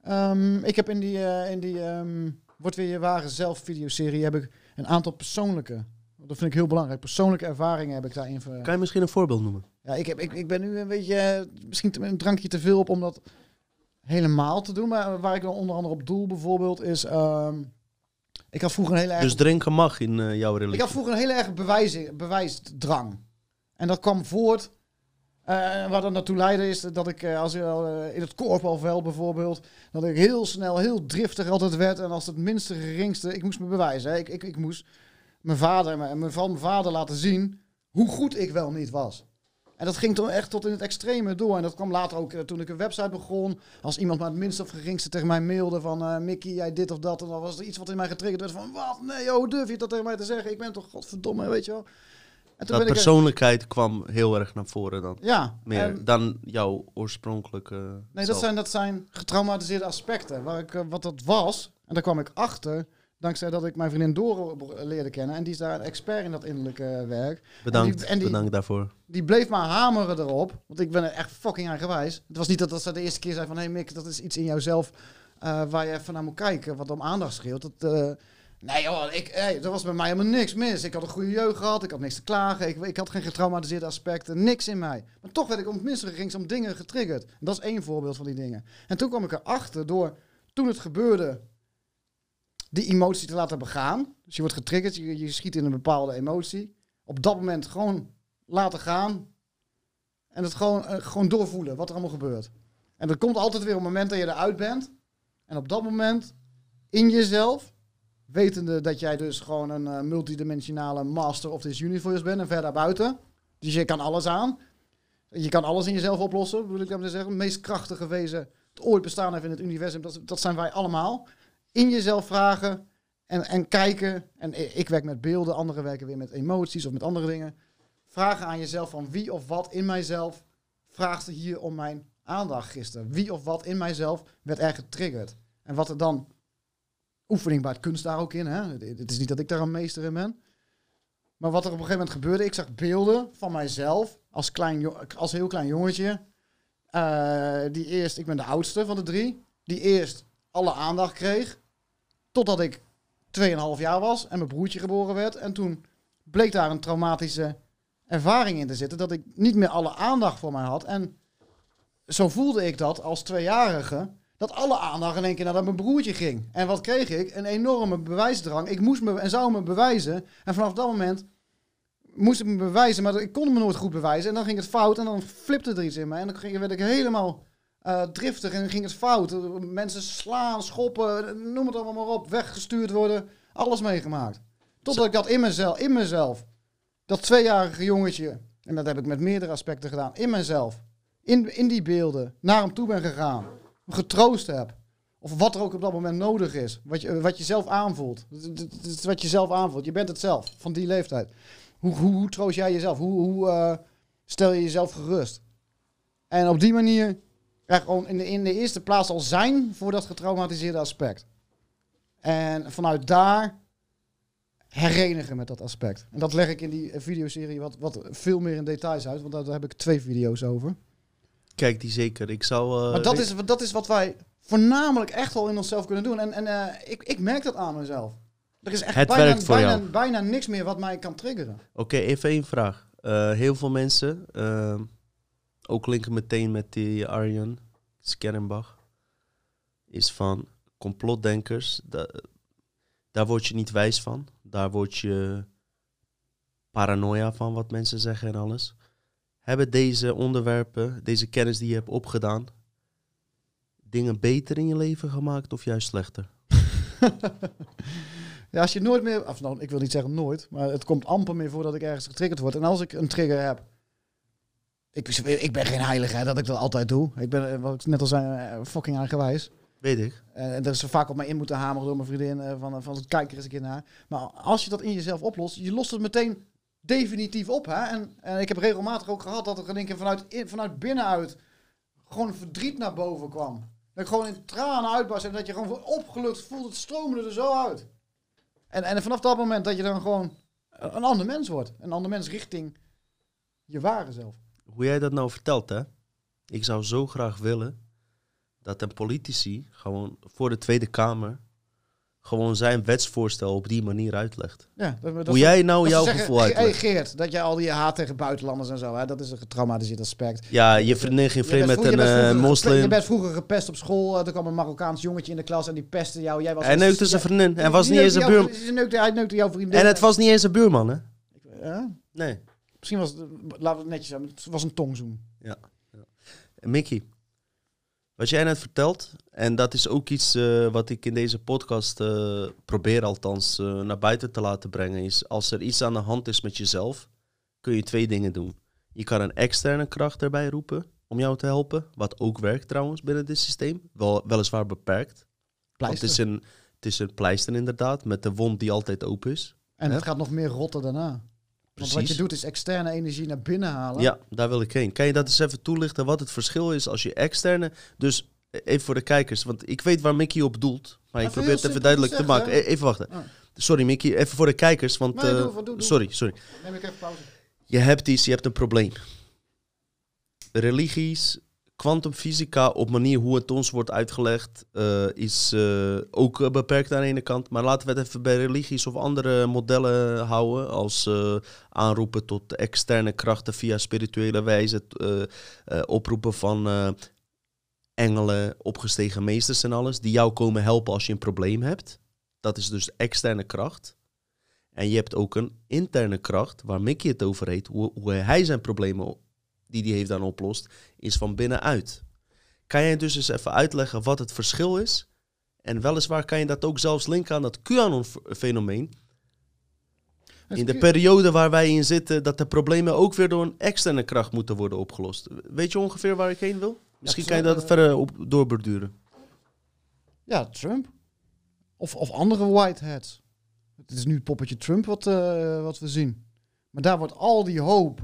Ehm, ik heb in die, eh, in die ehm, Wordt weer je ware zelf videoserie heb ik een aantal persoonlijke. Dat vind ik heel belangrijk. Persoonlijke ervaringen heb ik daarin. Ver... Kan je misschien een voorbeeld noemen? Ja, ik, heb, ik, ik ben nu een beetje, eh, misschien een drankje te veel op om dat helemaal te doen. Maar waar ik dan onder andere op doel bijvoorbeeld is... ehm, ik had vroeger een hele erg... Dus drinken mag in eh, jouw Ik religie. had vroeger een hele erg bewijs, bewijsdrang. En dat kwam voort. Eh waar dat naartoe leidde is dat ik eh, als, uh, in het korfbalveld bijvoorbeeld, dat ik heel snel, heel driftig altijd werd. En als het minste geringste, ik moest me bewijzen. Ik, ik, ik moest mijn vader, mijn, mijn, van mijn vader laten zien hoe goed ik wel niet was. En dat ging toen echt tot in het extreme door. En dat kwam later ook toen ik een website begon. Als iemand maar het minste of geringste tegen mij mailde van... Mickey, jij dit of dat. En dan was er iets wat in mij getriggerd werd van... Wat? Nee, hoe durf je dat tegen mij te zeggen? Ik ben toch godverdomme, weet je wel. En toen Dat ben ik... persoonlijkheid kwam heel erg naar voren dan. Ja. Meer en- dan jouw oorspronkelijke. nee, dat zijn, dat zijn getraumatiseerde aspecten. Waar ik, eh, wat dat was. En daar kwam ik achter... Dankzij dat ik mijn vriendin Doro leerde kennen. En die is daar een expert in dat innerlijke eh, werk. Bedankt, en die- en die- bedankt daarvoor. die bleef maar hameren erop. Want ik ben er echt fucking eigenwijs. Het was niet dat, dat ze de eerste keer zei van... Hé hey Mick, dat is iets in jouzelf eh, waar je even naar moet kijken. Wat om aandacht scheelt. Dat, nee joh, ik, hey, er was bij mij helemaal niks mis. Ik had een goede jeugd gehad. Ik had niks te klagen. Ik, ik had geen getraumatiseerde aspecten. Niks in mij. Maar toch werd ik om ging om dingen getriggerd. En dat is één voorbeeld van die dingen. En toen kwam ik erachter door... Toen het gebeurde... Die emotie te laten begaan. Dus je wordt getriggerd. Je, je schiet in een bepaalde emotie. Op dat moment gewoon laten gaan. En het gewoon, eh, gewoon doorvoelen wat er allemaal gebeurt. En er komt altijd weer een moment dat je eruit bent. En op dat moment, in jezelf, wetende dat jij dus gewoon een eh, multidimensionale master of this universe bent en verder buiten. Dus je kan alles aan. Je kan alles in jezelf oplossen, wil ik daarmee zeggen. Het meest krachtige wezen dat ooit bestaan heeft in het universum, dat, dat zijn wij allemaal. In jezelf vragen en, en kijken. En ik werk met beelden, anderen werken weer met emoties of met andere dingen vragen aan jezelf van wie of wat in mijzelf vraagt hier om mijn aandacht gisteren. Wie of wat in mijzelf werd er getriggerd. En wat er dan, oefening baart kunst daar ook in. Hè? Het- is niet dat ik daar een meester in ben. Maar wat er op een gegeven moment gebeurde, ik zag beelden van mijzelf als, klein, als heel klein jongetje. eh, die eerst, ik ben de oudste van de drie, die eerst alle aandacht kreeg. Totdat ik 2,5 jaar was en mijn broertje geboren werd. En toen bleek daar een traumatische ervaring in te zitten. Dat ik niet meer alle aandacht voor mij had. En zo voelde ik dat als tweejarige. Dat alle aandacht in één keer naar mijn broertje ging. En wat kreeg ik? Een enorme bewijsdrang. Ik moest me en zou me bewijzen. En vanaf dat moment moest ik me bewijzen, maar ik kon me nooit goed bewijzen. En dan ging het fout en dan flipte er iets in me. En dan ging, werd ik helemaal eh, driftig en ging het fout. Mensen slaan, schoppen, noem het allemaal maar op. Weggestuurd worden. Alles meegemaakt. Totdat ik dat in mezelf, in mezelf, dat tweejarige jongetje, en dat heb ik met meerdere aspecten gedaan, in mezelf, in, in die beelden, naar hem toe ben gegaan. Getroost heb. Of wat er ook op dat moment nodig is. Wat je, wat je zelf aanvoelt. Is wat je zelf aanvoelt. Je bent het zelf, van die leeftijd. Hoe, hoe, troost jij jezelf? Hoe, hoe eh, stel je jezelf gerust? En op die manier ja, gewoon in de, in de eerste plaats al zijn voor dat getraumatiseerde aspect. En vanuit daar herenigen met dat aspect. En dat leg ik in die eh, videoserie wat, wat veel meer in details uit, want daar heb ik twee video's over. Kijk die zeker. Ik zou... eh, maar dat is, dat is wat wij voornamelijk echt wel in onszelf kunnen doen. En, en eh, ik, ik merk dat aan mezelf. Er is echt Het bijna, werkt voor bijna, jou. bijna niks meer wat mij kan triggeren. Oké, even één vraag. Eh, heel veel mensen, ehm, ook linken meteen met die Arjan Skerrenbach, is van complotdenkers. da- daar word je niet wijs van. Daar word je paranoia van wat mensen zeggen en alles. Hebben deze onderwerpen, deze kennis die je hebt opgedaan, dingen beter in je leven gemaakt of juist slechter? Ja, als je nooit meer, of nou, ik wil niet zeggen nooit, maar het komt amper meer voor dat ik ergens getriggerd word. En als ik een trigger heb, ik, ik ben geen heilige hè, dat ik dat altijd doe. Ik ben, eh, wat ik net al zei, eh, fucking eigenwijs. Weet ik. En er is vaak op mij in moeten hameren door mijn vriendin eh, van, van kijk er eens een keer naar. Maar als je dat in jezelf oplost, je lost het meteen definitief op. Hè? En, en ik heb regelmatig ook gehad dat er in één keer vanuit, in, vanuit binnenuit gewoon verdriet naar boven kwam. Dat ik gewoon in tranen uitbarst en dat je gewoon opgelucht voelt, het stroomde er zo uit. En, en vanaf dat moment dat je dan gewoon een ander mens wordt. Een ander mens richting je ware zelf. Hoe jij dat nou vertelt, hè? Ik zou zo graag willen dat een politici gewoon voor de Tweede Kamer gewoon zijn wetsvoorstel op die manier uitlegt. Ja, dat, dat Hoe jij nou dat jouw zeggen, gevoel uitlegt. Geert, dat jij al die haat tegen buitenlanders en zo, hè, dat is een getraumatiseerd aspect. Ja, je vriendin ging vreemd met een eh, gepe- Je moslim. bent vroeger gepest op school. eh, Er kwam een Marokkaans jongetje in de klas en die pestte jou. Jij was Hij neukte zijn ja, vriendin. En was niet eens een buurman. Hij neukte jouw vriendin. En het was niet eens een buurman, hè? Ja, Nee. misschien was het, laten we het netjes hebben, het was een tongzoen. Mickey, wat jij net vertelt, en dat is ook iets eh, wat ik in deze podcast eh, probeer althans eh, naar buiten te laten brengen, is als er iets aan de hand is met jezelf, kun je twee dingen doen. Je kan een externe kracht erbij roepen om jou te helpen, wat ook werkt trouwens binnen dit systeem, wel, weliswaar beperkt. Want het is, een, het is een pleister inderdaad, met de wond die altijd open is. En het gaat nog meer rotten daarna. Want wat je doet is externe energie naar binnen halen. Ja, daar wil ik heen. Kan je dat eens even toelichten wat het verschil is als je externe... Dus even voor de kijkers, want ik weet waar Mickey op doelt. Maar ik probeer het even duidelijk te maken. hè? E- Even wachten. Ah. Sorry Mickey, even voor de kijkers, want... Nee, eh, doe, doe, doe. sorry, sorry. Neem ik even pauze. Je hebt iets, je hebt een probleem. Religies, kwantumfysica op manier hoe het ons wordt uitgelegd eh, is eh, ook eh, beperkt aan de ene kant. Maar laten we het even bij religies of andere modellen houden. Als aanroepen tot externe krachten via spirituele wijze. oproepen van engelen, opgestegen meesters en alles. Die jou komen helpen als je een probleem hebt. Dat is dus externe kracht. En je hebt ook een interne kracht, waar Mickey het over heeft, hoe, hoe hij zijn problemen die hij heeft dan oplost, is van binnenuit. Kan jij dus eens even uitleggen wat het verschil is? En weliswaar kan je dat ook zelfs linken aan dat QAnon-fenomeen. In de periode waar wij in zitten, dat de problemen ook weer door een externe kracht moeten worden opgelost. Weet je ongeveer waar ik heen wil? Misschien kan je dat eh, verder op doorborduren. Ja, Trump. Of, of andere whiteheads. Het is nu het poppetje Trump wat, eh, wat we zien. Maar daar wordt al die hoop.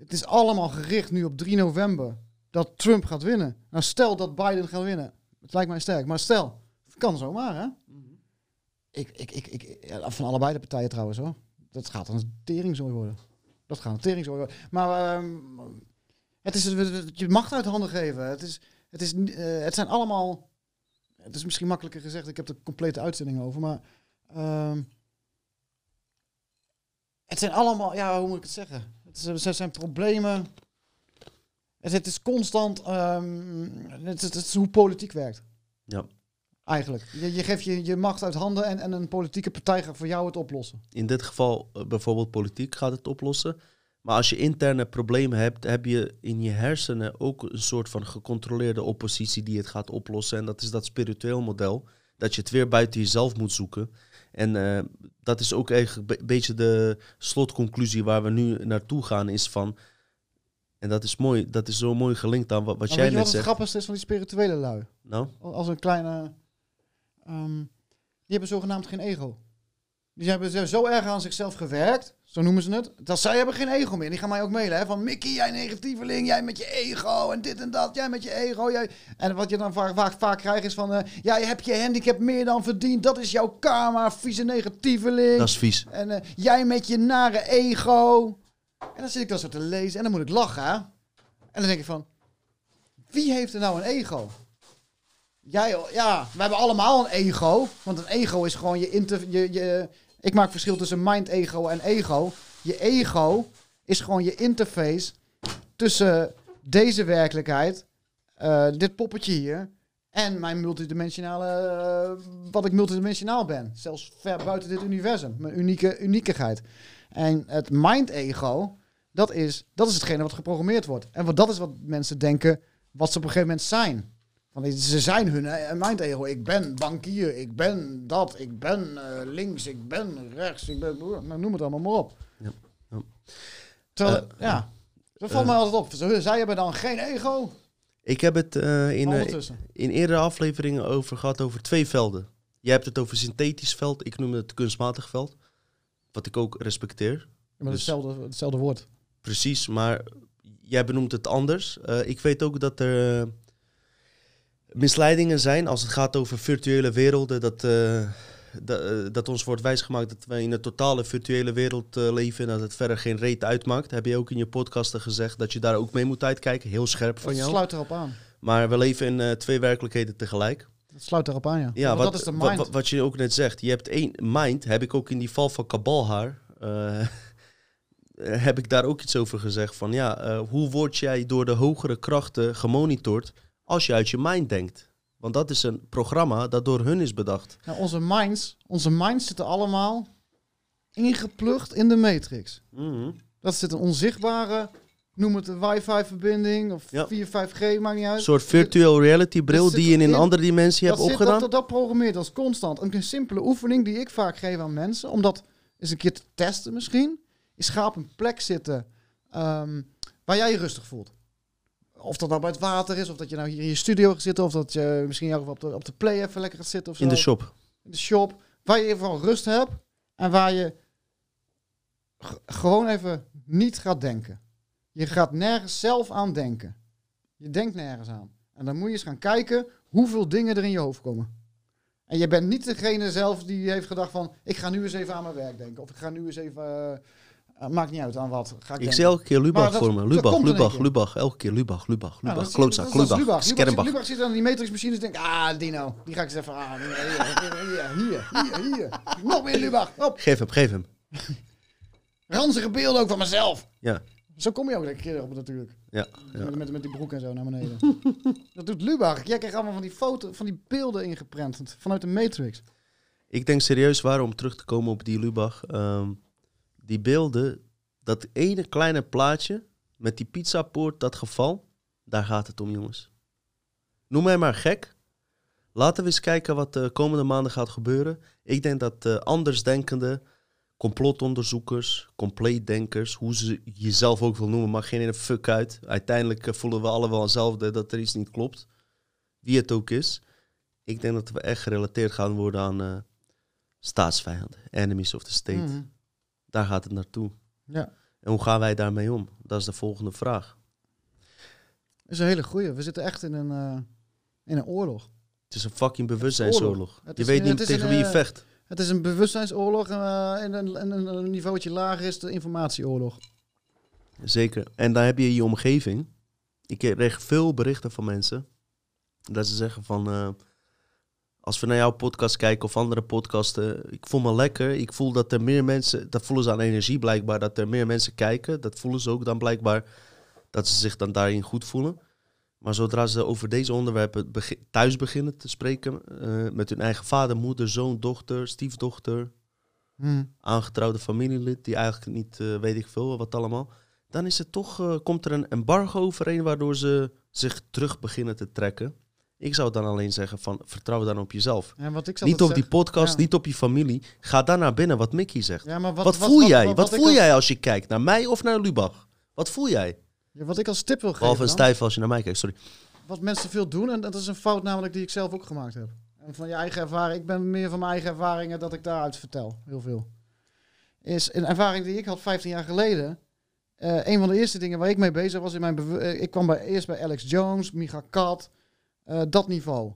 Het is allemaal gericht nu op 3 november. Dat Trump gaat winnen. Nou, stel dat Biden gaat winnen. Het lijkt mij sterk. Maar stel, het kan zomaar hè. Ik, ik, ik, ik, van allebei de partijen trouwens hoor. Dat gaat een teringzooi worden. Dat gaat een teringzooi worden. Maar ehm, het is je macht uit handen geven. Het, is, het, is, eh, het zijn allemaal het is misschien makkelijker gezegd, ik heb er complete uitzending over, maar ehm, het zijn allemaal, ja, hoe moet ik het zeggen? Het zijn problemen. Het, is constant, het, is, het is hoe politiek werkt. Ja. Eigenlijk. Je, je geeft je, je macht uit handen en, en een politieke partij gaat voor jou het oplossen. In dit geval eh, bijvoorbeeld politiek gaat het oplossen. Maar als je interne problemen hebt, heb je in je hersenen ook een soort van gecontroleerde oppositie die het gaat oplossen. En dat is dat spiritueel model. Dat je het weer buiten jezelf moet zoeken. En eh, dat is ook eigenlijk een beetje de slotconclusie waar we nu naartoe gaan, is van. En dat is mooi, dat is zo mooi gelinkt aan wat, wat jij net wat het zegt. grappigste is van die spirituele lui? Nou, Als een kleine... ehm, die hebben zogenaamd geen ego. Die hebben zo erg aan zichzelf gewerkt, zo noemen ze het, dat zij hebben geen ego meer. Die gaan mij ook mailen, hè, van Mickey, jij negatieveling, jij met je ego en dit en dat, jij met je ego. Jij... En wat je dan vaak, vaak, vaak krijgt is van, eh ja, je hebt je handicap meer dan verdiend, dat is jouw karma, vieze negatieveling. dat is vies. En eh, jij met je nare ego. En dan zit ik dat zo te lezen en dan moet ik lachen. hè. En dan denk ik van, wie heeft er nou een ego? Jij, ja, we hebben allemaal een ego. Want een ego is gewoon je, inter, je, je... Ik maak verschil tussen mind-ego en ego. Je ego is gewoon je interface tussen deze werkelijkheid, eh, dit poppetje hier, en mijn multidimensionale, eh, wat ik multidimensionaal ben. Zelfs ver buiten dit universum, mijn unieke uniekigheid. En het mind-ego, dat is, dat is hetgene wat geprogrammeerd wordt. En wat, dat is wat mensen denken, wat ze op een gegeven moment zijn. Want ze zijn hun eh, mind-ego. Ik ben bankier, ik ben dat, ik ben eh, links, ik ben rechts, ik ben... Nou, noem het allemaal maar op. Ja, ja. Terwijl, Eh, ja, dat valt eh, mij altijd op. Ze- Zij hebben dan geen ego. Ik heb het in, in eerdere afleveringen over gehad over twee velden. Jij hebt het over synthetisch veld, ik noem het kunstmatig veld. Wat ik ook respecteer. Ja, maar dus- hetzelfde, hetzelfde woord. Precies, maar jij benoemt het anders. Ik weet ook dat er misleidingen zijn als het gaat over virtuele werelden. Dat, eh, da- eh, dat ons wordt wijsgemaakt dat wij in een totale virtuele wereld eh, leven en dat het verder geen reet uitmaakt. Heb je ook in je podcasten gezegd dat je daar ook mee moet uitkijken. Heel scherp van Dat jou. sluit erop aan. Maar we leven in twee werkelijkheden tegelijk. Dat sluit erop aan, ja. Ja, wat, dat is de mind. wa- wat je ook net zegt. Je hebt één mind, heb ik ook in die val van Kabalhaar. heb ik daar ook iets over gezegd. Van ja, hoe word jij door de hogere krachten gemonitord als je uit je mind denkt? Want dat is een programma dat door hun is bedacht. Nou, onze minds, onze minds zitten allemaal ingeplucht in de matrix. Mhm. Dat zit een onzichtbare, noem het een wifi-verbinding of Ja. 4, 5G, maakt niet uit. Een soort virtual reality bril die je in een andere dimensie hebt opgedaan. dat, dat, dat programmeert als constant. Een, een simpele oefening die ik vaak geef aan mensen, om dat eens een keer te testen misschien, is ga op een plek zitten ehm, waar jij je rustig voelt. Of dat nou bij het water is, of dat je nou hier in je studio gaat zitten, of dat je misschien ook op de, op de play even lekker gaat zitten of zo. in de shop. in de shop, waar je even van rust hebt en waar je gewoon even niet gaat denken. Je gaat nergens zelf aan denken. Je denkt nergens aan. En dan moet je eens gaan kijken hoeveel dingen er in je hoofd komen. En je bent niet degene zelf die heeft gedacht van... ik ga nu eens even aan mijn werk denken. Of ik ga nu eens even... eh, maakt niet uit aan wat. Ga ik Ik zie elke keer Lubach voor me. Lubach, Lubach. Lubach. Elke keer Lubach, Lubach, Ja, Lubach. Klootzak, Lubach, Lubach. Lubach. Lubach zit aan die matrixmachines en denkt... Ah, Dino. Die ga ik eens even aan. Hier, hier, hier. Nog meer Lubach. Op. Geef hem, geef hem. ranzige beelden ook van mezelf. Ja, Zo kom je ook een keer op natuurlijk. ja, ja. Met, met, met die broek en zo naar beneden. dat doet Lubach. Jij krijgt allemaal van die foto, van die beelden ingeprent vanuit de Matrix. Ik denk serieus waar om terug te komen op die Lubach. ehm, die beelden, dat ene kleine plaatje met die pizzapoort, dat geval, daar gaat het om, jongens. Noem mij maar gek. Laten we eens kijken wat de komende maanden gaat gebeuren. Ik denk dat eh andersdenkende complotonderzoekers, compleetdenkers, hoe ze jezelf ook wil noemen, maakt geen ene fuck uit. Uiteindelijk eh, voelen we allemaal hetzelfde dat er iets niet klopt. Wie het ook is. Ik denk dat we echt gerelateerd gaan worden aan eh, staatsvijanden, enemies of the state. Mhm. Daar gaat het naartoe. Ja, En hoe gaan wij daarmee om? Dat is de volgende vraag. dat is een hele goeie. We zitten echt in een, eh, in een oorlog. Het is een fucking bewustzijnsoorlog. Je weet niet tegen wie je eh, vecht. Het is een bewustzijnsoorlog eh, en een, en een, niveautje lager is de informatieoorlog. Zeker. En dan heb je je omgeving. Ik kreeg veel berichten van mensen. Dat ze zeggen van... als we naar jouw podcast kijken of andere podcasten... Ik voel me lekker. Ik voel dat er meer mensen... Dat voelen ze aan energie blijkbaar. Dat er meer mensen kijken. Dat voelen ze ook dan blijkbaar. Dat ze zich dan daarin goed voelen. Maar zodra ze over deze onderwerpen thuis beginnen te spreken, eh, met hun eigen vader, moeder, zoon, dochter, stiefdochter, Hm. aangetrouwde familielid, die eigenlijk niet eh, weet ik veel wat allemaal, dan is het toch, eh, komt er een embargo overheen waardoor ze zich terug beginnen te trekken. Ik zou dan alleen zeggen van vertrouw dan op jezelf. En wat ik Niet op die podcast, ja. niet op je familie. Ga dan naar binnen, wat Mickey zegt. Ja, maar Wat, voel jij? Wat, voel als- jij als je kijkt? Naar mij of naar Lubach? Wat voel jij? Ja, wat ik als tip wil geven. Behalve een stijf als je naar mij kijkt, sorry. Wat mensen veel doen, en dat is een fout namelijk die ik zelf ook gemaakt heb. En van je eigen ervaring, ik ben meer van mijn eigen ervaringen dat ik daaruit vertel. Heel veel. Is een ervaring die ik had 15 jaar geleden. Eh, een van de eerste dingen waar ik mee bezig was in mijn eh, Ik kwam bij, eerst bij Alex Jones, Micha Kat, eh, dat niveau.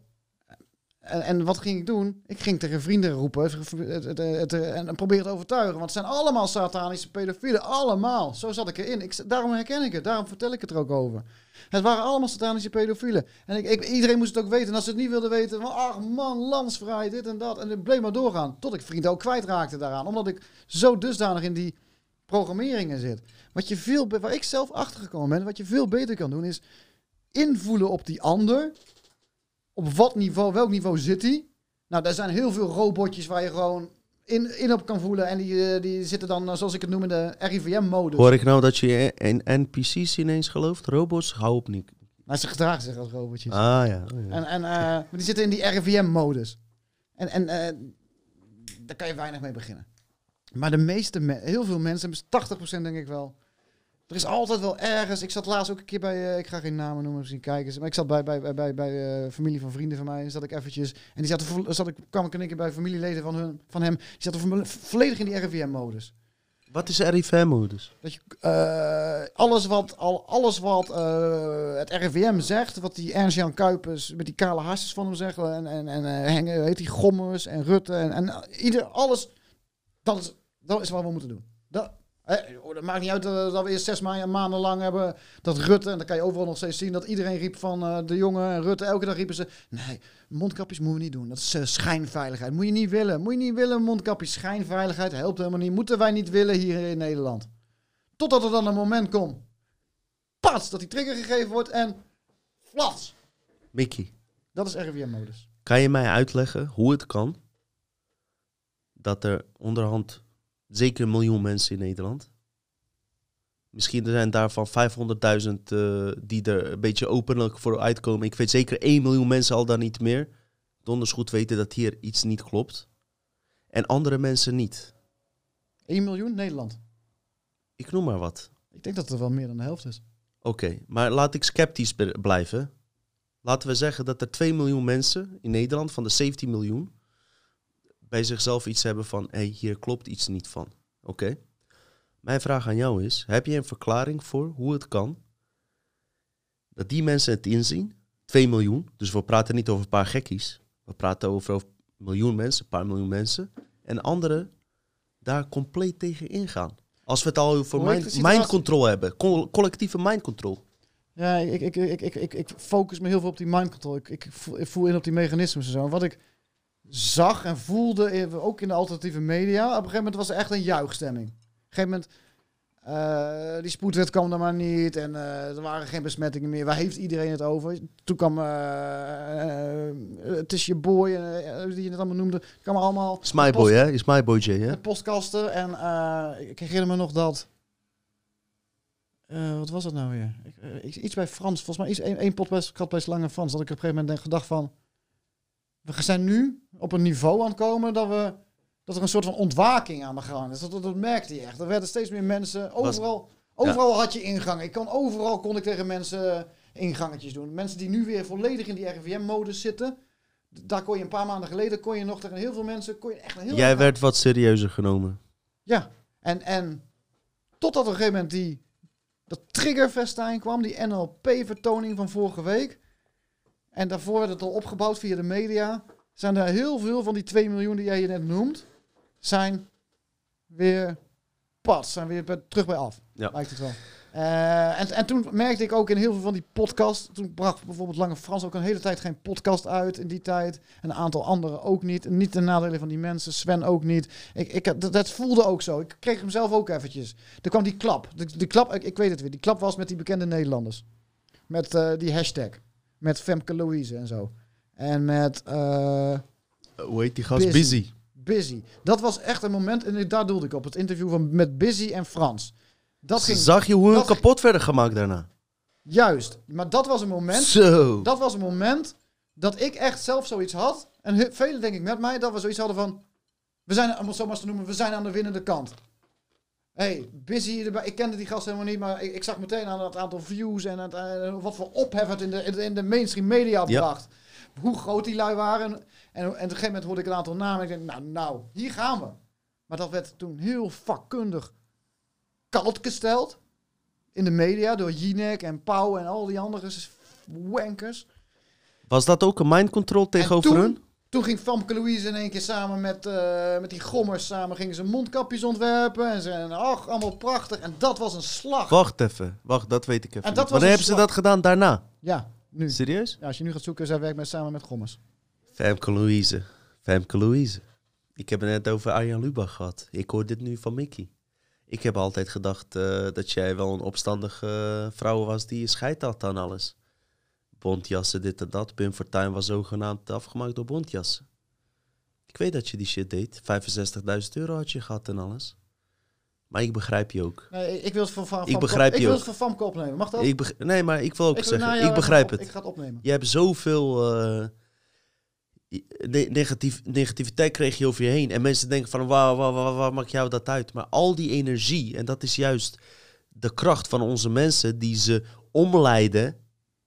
En, en wat ging ik doen? Ik ging tegen vrienden roepen het, en, proberen te overtuigen. Want het zijn allemaal satanische pedofielen. Allemaal. Zo zat ik erin. Ik, daarom herken ik het. Daarom vertel ik het er ook over. Het waren allemaal satanische pedofielen. En ik, iedereen moest het ook weten. En als ze het niet wilden weten, van, ach man, landsvrij, dit en dat. En het bleef maar doorgaan. Tot ik vrienden ook kwijtraakte daaraan. Omdat ik zo dusdanig in die programmeringen zit. Wat je veel, waar ik zelf achter gekomen ben, wat je veel beter kan doen, is invoelen op die ander. Op wat niveau, welk niveau zit hij? Nou, daar zijn heel veel robotjes waar je gewoon in, in op kan voelen. En die, eh, die zitten dan, eh, zoals ik het noem, in de RIVM-modus. Hoor ik nou dat je in NPC's ineens gelooft? Robots? Hou op niet. Maar ze gedragen zich als robotjes. Ah ja. oh, ja. En, en, eh, maar die zitten in die RIVM-modus. En, en daar kan je weinig mee beginnen. Maar de meeste, me- heel veel mensen, dus 80% denk ik wel. Er is altijd wel ergens. Ik zat laatst ook een keer bij, eh, ik ga geen namen noemen, misschien kijken. ze, Maar ik zat bij, bij, bij, bij, eh, familie van vrienden van mij. Zat ik eventjes. En die zaten, zat ik, kwam ik één keer bij familieleden van, hun, van hem. Die zaten vo- volledig in die RIVM-modus. Wat is RIVM-modus? Dat je eh, alles wat, al, alles wat het RIVM zegt, wat die Ernst-Jan Kuipers met die kale hartjes van hem zeggen, en, en, en Hengen, heet die Gommers en Rutte en, en ieder, alles, dat is, dat is wat we moeten doen. Dat, eh, oh, dat maakt niet uit eh, dat we eerst zes ma- maanden lang hebben dat Rutte, en dan kan je overal nog steeds zien dat iedereen riep van eh, de jongen en Rutte, elke dag riepen ze, nee, mondkapjes moeten we niet doen, dat is eh, schijnveiligheid, moet je niet willen, moet je niet willen, mondkapjes, schijnveiligheid, helpt helemaal niet, moeten wij niet willen hier in Nederland. Totdat er dan een moment komt. Pats, dat die trigger gegeven wordt en flats. Mickey, Dat is RIVM-modus. kan je mij uitleggen hoe het kan dat er onderhand zeker een miljoen mensen in Nederland, misschien zijn daarvan 500.000 eh, die er een beetje openlijk voor uitkomen. Ik weet zeker 1 miljoen mensen al dan niet meer. Donders goed weten dat hier iets niet klopt. En andere mensen niet. 1 miljoen Nederland. Ik noem maar wat. Ik denk dat het wel meer dan de helft is. Oké, maar laat ik sceptisch blijven. Laten we zeggen dat er 2 miljoen mensen in Nederland van de 17 miljoen bij zichzelf iets hebben van, hé, hey, hier klopt iets niet van. Oké. Mijn vraag aan jou is, heb je een verklaring voor hoe het kan dat die mensen het inzien, 2 miljoen, dus we praten niet over een paar gekkies, we praten over een miljoen mensen, een paar miljoen mensen, en anderen daar compleet tegen ingaan. Als we het al over mind, mind control hebben, co- collectieve mind control. Ja, ik, ik, ik, ik, ik, ik focus me heel veel op die mind control. Ik, ik, voel, ik voel in op die mechanismes en zo. En Wat ik zag en voelde, ook in de alternatieve media, op een gegeven moment was er echt een juichstemming. Op een gegeven moment, eh, die spoedwet kwam er maar niet en eh, er waren geen besmettingen meer. Waar heeft iedereen het over? Toen kwam, eh, het is je boy, die je het allemaal noemde, kwam allemaal... Is my boy, hè? Is my boy J, hè? Met postkasten. En ik herinner me nog dat. wat was dat nou weer? Ik, iets- bij Frans. Volgens mij iets, één, één podcast lang in Frans. Dat ik op een gegeven moment denk, gedacht van. We zijn nu op een niveau aan het komen dat we. Dat er een soort van ontwaking aan de gang is. Dat, dat, dat merkte je echt. Er werden steeds meer mensen. Overal, overal had je ingang. Ik kon, overal kon ik tegen mensen ingangetjes doen. Mensen die nu weer volledig in die RIVM-modus zitten. Daar kon je een paar maanden geleden kon je nog tegen heel veel mensen. Kon je echt heel Jij werd wat serieuzer genomen. ja, en, en totdat op een gegeven moment die, dat triggerfestijn kwam, die NLP-vertoning van vorige week. En daarvoor werd het al opgebouwd via de media. Zijn er heel veel van die 2 miljoen die jij je net noemt, zijn weer pas, zijn weer bij- terug bij af. Ja. Lijkt het wel. Eh, en, en toen merkte ik ook in heel veel van die podcasts. Toen bracht bijvoorbeeld Lange Frans ook een hele tijd geen podcast uit in die tijd. En een aantal anderen ook niet. En niet ten nadele van die mensen. Sven ook niet. Ik, ik, dat, dat voelde ook zo. Ik kreeg hem zelf ook eventjes. Er kwam die klap. De, die klap ik, ik weet het weer. Die klap was met die bekende Nederlanders. Met eh, die hashtag. Met Femke Louise en zo. En met eh, Hoe heet die gast? Busy. Busy. Busy. Dat was echt een moment, en daar doelde ik op. Het interview van, met Busy en Frans. Dat ging Zag je hoe hun kapot werden gemaakt daarna? juist. Maar dat was een moment Zo. Dat was een moment dat ik echt zelf zoiets had. En velen denk ik met mij, dat we zoiets hadden van... We zijn, om het zo maar te noemen, we zijn aan de winnende kant. Hey, busy erbij. Ik kende die gast helemaal niet, maar ik, ik zag meteen aan het aantal views en het, eh, wat voor ophef het in de, in de, in de mainstream media Ja. bracht. Hoe groot die lui waren. En, en op een gegeven moment hoorde ik een aantal namen. En ik denk, nou, nou, hier gaan we. Maar dat werd toen heel vakkundig koud gesteld. In de media door Jinek en Pauw en al die andere wankers. Was dat ook een mind control tegenover toen- hun? Toen ging Famke Louise in één keer samen met, eh, met die gommers samen gingen ze mondkapjes ontwerpen. En ze en ach, allemaal prachtig. En dat was een slag. Wacht even. Wacht, dat weet ik even. En dat was Wanneer hebben ze dat gedaan daarna? Ja, nu. Serieus? Ja, als je nu gaat zoeken, zij werkt met, samen met gommers. Femke Louise. Femke Louise. Ik heb het net over Arjan Lubach gehad. Ik hoor dit nu van Mickey. Ik heb altijd gedacht eh, dat jij wel een opstandige eh, vrouw was die scheid had aan alles. Bontjassen, dit en dat. Pim Fortuyn was zogenaamd afgemaakt door bontjassen. Ik weet dat je die shit deed. 65.000 euro had je gehad en alles. Maar ik begrijp je ook. Nee, ik wil het voor, van, Ik begrijp ik je wil ook. het Famke opnemen. Mag dat? Ik nee, maar ik wil ook wil zeggen, ik begrijp op- het. Ik ga het opnemen. Je hebt zoveel eh, ne- negatief, negativiteit kreeg je over je heen. En mensen denken van, waar, waar, waar, waar maakt jou dat uit? Maar al die energie, en dat is juist de kracht van onze mensen, die ze omleiden.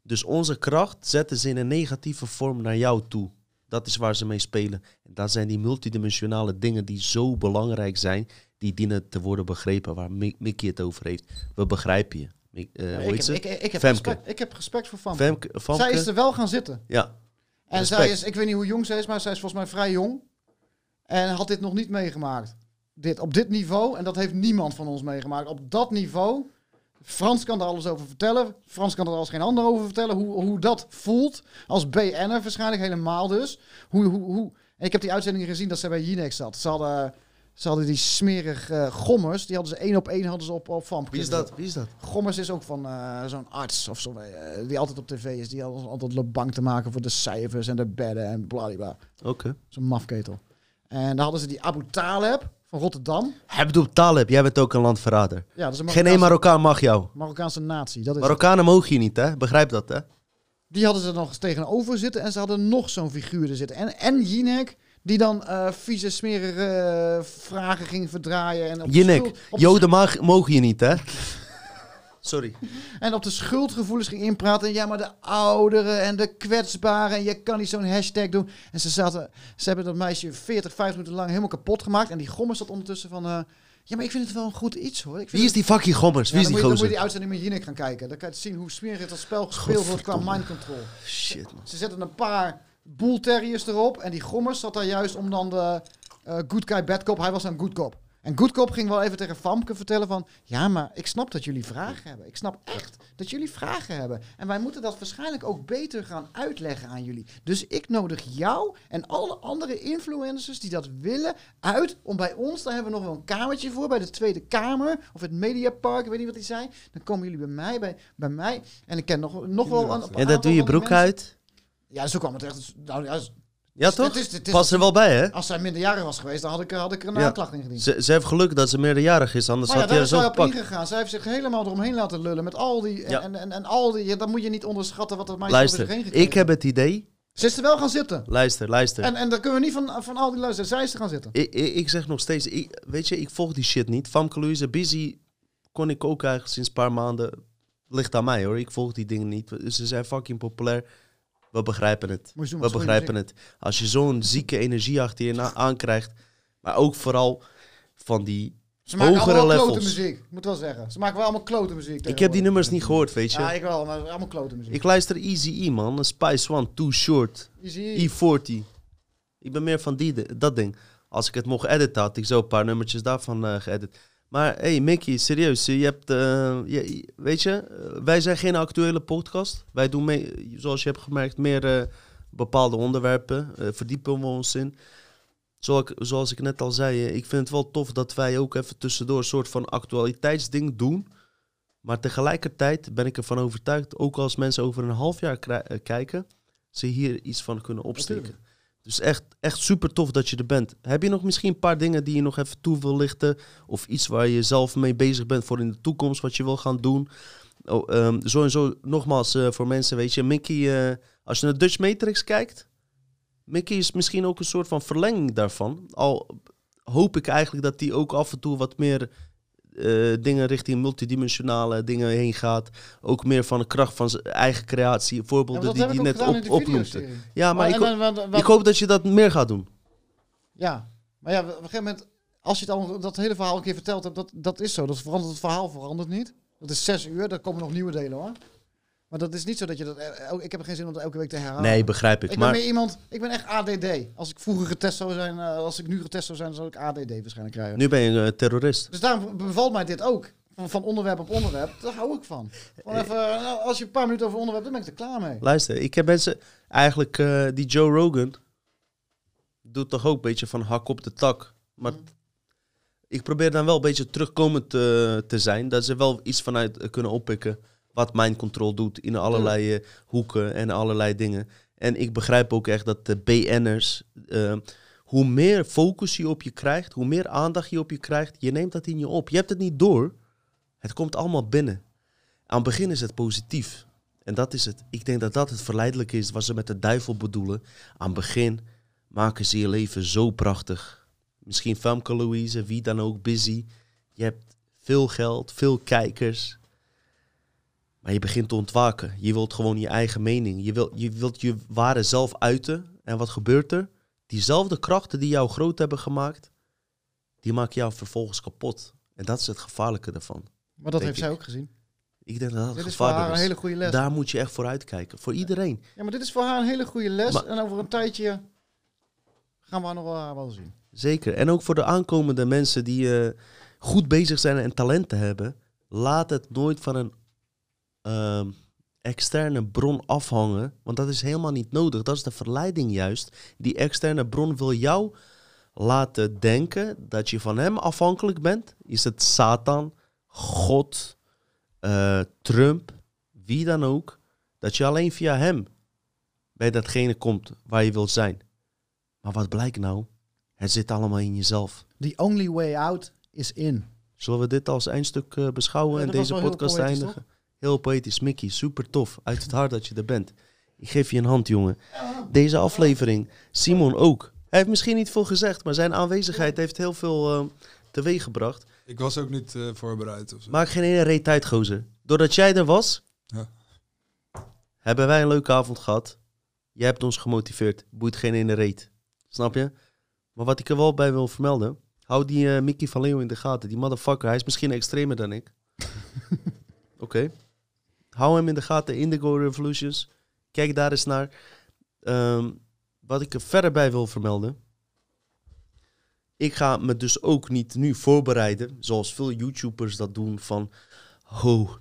Dus onze kracht zetten ze in een negatieve vorm naar jou toe. Dat is waar ze mee spelen. En dat zijn die multidimensionale dingen die zo belangrijk zijn, die dienen te worden begrepen, waar Mi- Mickey het over heeft. We begrijpen je. Eh, hoe ik, heb, ik, ik, heb respect, ik heb respect voor Famke. Femke, Famke? Zij is er wel gaan zitten. Ja, En Respect. zij is, ik weet niet hoe jong zij is, maar zij is volgens mij vrij jong. En had dit nog niet meegemaakt. Dit, op dit niveau, en dat heeft niemand van ons meegemaakt. Op dat niveau, Frans kan er alles over vertellen. Frans kan er als geen ander over vertellen. Hoe, hoe dat voelt. Als BN'er waarschijnlijk helemaal dus. Hoe, hoe, hoe. En ik heb die uitzending gezien dat zij bij Jinex zat. Ze hadden, ze hadden die smerig eh, gommers. Die hadden ze één op één hadden ze op, op Famke wie is dat? Wie is dat? Gommers is ook van eh, zo'n arts of zo, eh, die altijd op tv is. Die altijd, altijd bang te maken voor de cijfers en de bedden en bladibla. Oké. Zo'n mafketel. En daar hadden ze die Abu Taleb van Rotterdam. Abdul Taleb, jij bent ook een landverrader. Ja, dat is een Geen één Marokkaan mag jou. Marokkaanse natie. Dat is het. Marokkanen mogen je niet, hè? Begrijp dat, hè? Die hadden ze nog eens tegenover zitten en ze hadden nog zo'n figuur er zitten. En, en Jinek, die dan eh vieze, smerige eh, vragen ging verdraaien. En op Jinek, Joden mag, mogen je niet, hè? Sorry. En op de schuldgevoelens ging inpraten. Ja, maar de ouderen en de kwetsbaren. En je kan niet zo'n hashtag doen. En ze, zaten, ze hebben dat meisje 40, 50 minuten lang helemaal kapot gemaakt. En die gommers zat ondertussen van... eh, ja, maar ik vind het wel een goed iets hoor. Ik vind Wie is die fucking gommers? Wie Ja, is die je- Dan moet je die gozer? uitzending met Jinek gaan kijken. Dan kan je zien hoe smerig dat spel gespeeld wordt qua mind control. Shit, man. Ze zetten een paar bull terriers erop. En die gommers zat daar juist om dan de eh, good guy, bad cop. Hij was een good cop. En good cop ging wel even tegen Famke vertellen van... Ja, maar ik snap dat jullie vragen hebben. Ik snap echt dat jullie vragen hebben. En wij moeten dat waarschijnlijk ook beter gaan uitleggen aan jullie. Dus ik nodig jou en alle andere influencers die dat willen uit... om bij ons, daar hebben we nog wel een kamertje voor... bij de Tweede Kamer of het Mediapark, ik weet niet wat hij zei. Dan komen jullie bij mij, bij, bij mij. En ik ken nog, nog wel... Een, een En dat doe je broek mensen. uit? Ja, zo kwam het echt. Nou, ja, Ja, het toch? is- het is- Pas er wel bij, hè? als zij minderjarig was geweest, dan had ik, had ik er een Ja. aanklacht in gediend. Ze, ze heeft geluk dat ze meerderjarig is, anders Maar ja, had hij daar er zo gepakt. ingegaan. Zij heeft zich helemaal eromheen laten lullen met al die... Ja. En, en, en al die... Ja, dan moet je niet onderschatten wat dat meisje over zich heen Luister, gekregen ik heb het idee... Ze is er wel gaan zitten. Luister, luister. En, en dan kunnen we niet van, van al die luisteren. Zij is er gaan zitten. Ik, ik, ik zeg nog steeds, ik, weet je, ik volg die shit niet. Famke Louise, Busy kon ik ook eigenlijk sinds een paar maanden. Ligt aan mij hoor, ik volg die dingen niet. Ze zijn fucking populair. We begrijpen het. Doen, We begrijpen het. Als je zo'n zieke energie achter je aankrijgt, maar ook vooral van die... Ze maken Hogere allemaal klote muziek. Moet wel zeggen. Ze maken wel allemaal klote muziek. Ik heb die nummers niet gehoord, weet je. Ja, ik wel. Maar allemaal klote muziek. Ik luister Easy E, man. Spice One, Too Short, Easy. E40. Ik ben meer van die, dat ding. Als ik het mocht editen, had ik zo een paar nummertjes daarvan eh geëdit. Maar hey, Mickey, serieus. Je hebt, eh, je, weet je, eh, wij zijn geen actuele podcast. Wij doen mee, zoals je hebt gemerkt, meer eh, bepaalde onderwerpen. verdiepen we ons in. Zoals ik, zoals ik net al zei, ik vind het wel tof dat wij ook even tussendoor een soort van actualiteitsding doen. Maar tegelijkertijd ben ik ervan overtuigd, ook als mensen over een half jaar kijken, ze hier iets van kunnen opsteken. Dus echt, echt super tof dat je er bent. Heb je nog misschien een paar dingen die je nog even toe wil lichten? Of iets waar je zelf mee bezig bent voor in de toekomst, wat je wil gaan doen? Oh, ehm, zo en zo, nogmaals, eh, voor mensen, weet je, Mickey, eh, als je naar Dutch Matrix kijkt, Mickey is misschien ook een soort van verlenging daarvan. Al hoop ik eigenlijk dat die ook af en toe wat meer eh, dingen richting multidimensionale dingen heen gaat. Ook meer van de kracht van zijn eigen creatie. Ja, Voorbeelden dat die net op, opnoemde. Ja, maar, ik, ik hoop dat je dat meer gaat doen. Ja, maar ja, op een gegeven moment, als je het al, dat hele verhaal een keer verteld hebt, dat, dat is zo. Dat verandert, het verhaal verandert niet. Dat is zes uur, daar komen nog nieuwe delen hoor. Maar dat is niet zo dat je dat... el- Ik heb er geen zin om dat elke week te herhalen. Nee, begrijp ik. ik ben maar meer iemand... Ik ben echt ADD. Als ik vroeger getest zou zijn, eh, als ik nu getest zou zijn, zou ik ADD waarschijnlijk krijgen. nu ben je een eh, terrorist. Dus daarom bevalt mij dit ook. Van, van onderwerp op onderwerp. Daar hou ik van. Gewoon even, nou, als je een paar minuten over onderwerp, dan ben ik er klaar mee. Luister, ik heb mensen... Eigenlijk, eh, die Joe Rogan doet toch ook een beetje van hak op de tak. Maar Mhm. ik probeer dan wel een beetje terugkomend te, te zijn. Dat ze wel iets vanuit eh, kunnen oppikken wat mind control doet in allerlei eh, hoeken en allerlei dingen. En ik begrijp ook echt dat de BN'ers, eh, hoe meer focus je op je krijgt, hoe meer aandacht je op je krijgt, je neemt dat in je op. Je hebt het niet door. Het komt allemaal binnen. Aan het begin is het positief. En dat is het. Ik denk dat dat het verleidelijke is wat ze met de duivel bedoelen. Aan het begin maken ze je leven zo prachtig. Misschien Famke Louise, wie dan ook, busy. Je hebt veel geld, veel kijkers. Maar je begint te ontwaken. Je wilt gewoon je eigen mening. Je wilt je, wilt je ware zelf uiten. En wat gebeurt er? Diezelfde krachten die jou groot hebben gemaakt, die maken jou vervolgens kapot. En dat is het gevaarlijke daarvan. Maar dat heeft zij ook gezien. Ik denk dat dat Dit is voor haar een hele goede les. Daar moet je echt voor uitkijken. Voor iedereen. Ja, maar dit is voor haar een hele goede les. Maar- en over een tijdje gaan we haar nog wel, haar wel zien. Zeker. En ook voor de aankomende mensen die eh, goed bezig zijn en talenten hebben. Laat het nooit van een ehm, externe bron afhangen. Want dat is helemaal niet nodig. Dat is de verleiding juist. Die externe bron wil jou laten denken dat je van hem afhankelijk bent. Is het Satan, God, eh, Trump, wie dan ook. Dat je alleen via hem bij datgene komt waar je wilt zijn. Maar wat blijkt nou? Het zit allemaal in jezelf. The only way out is in. Zullen we dit als eindstuk eh, beschouwen Ja, en deze podcast eindigen? Heel poëtisch. Mickey, super tof. Uit het hart dat je er bent. Ik geef je een hand, jongen. Deze aflevering, Simon ook. Hij heeft misschien niet veel gezegd, maar zijn aanwezigheid heeft heel veel eh teweeg gebracht. Ik was ook niet eh, voorbereid of zo. Maak geen ene reet tijd, gozer. Doordat jij er was, Ja. hebben wij een leuke avond gehad. Jij hebt ons gemotiveerd. Boeit geen ene reet. Snap je? Maar wat ik er wel bij wil vermelden. Hou die eh, Mickey van Leeuwen in de gaten. Die motherfucker, hij is misschien extremer dan ik. Oké. Hou hem in de gaten. Indigo Revolutions. Kijk daar eens naar. Ehm, wat ik er verder bij wil vermelden. Ik ga me dus ook niet nu voorbereiden, zoals veel YouTubers dat doen, van oh,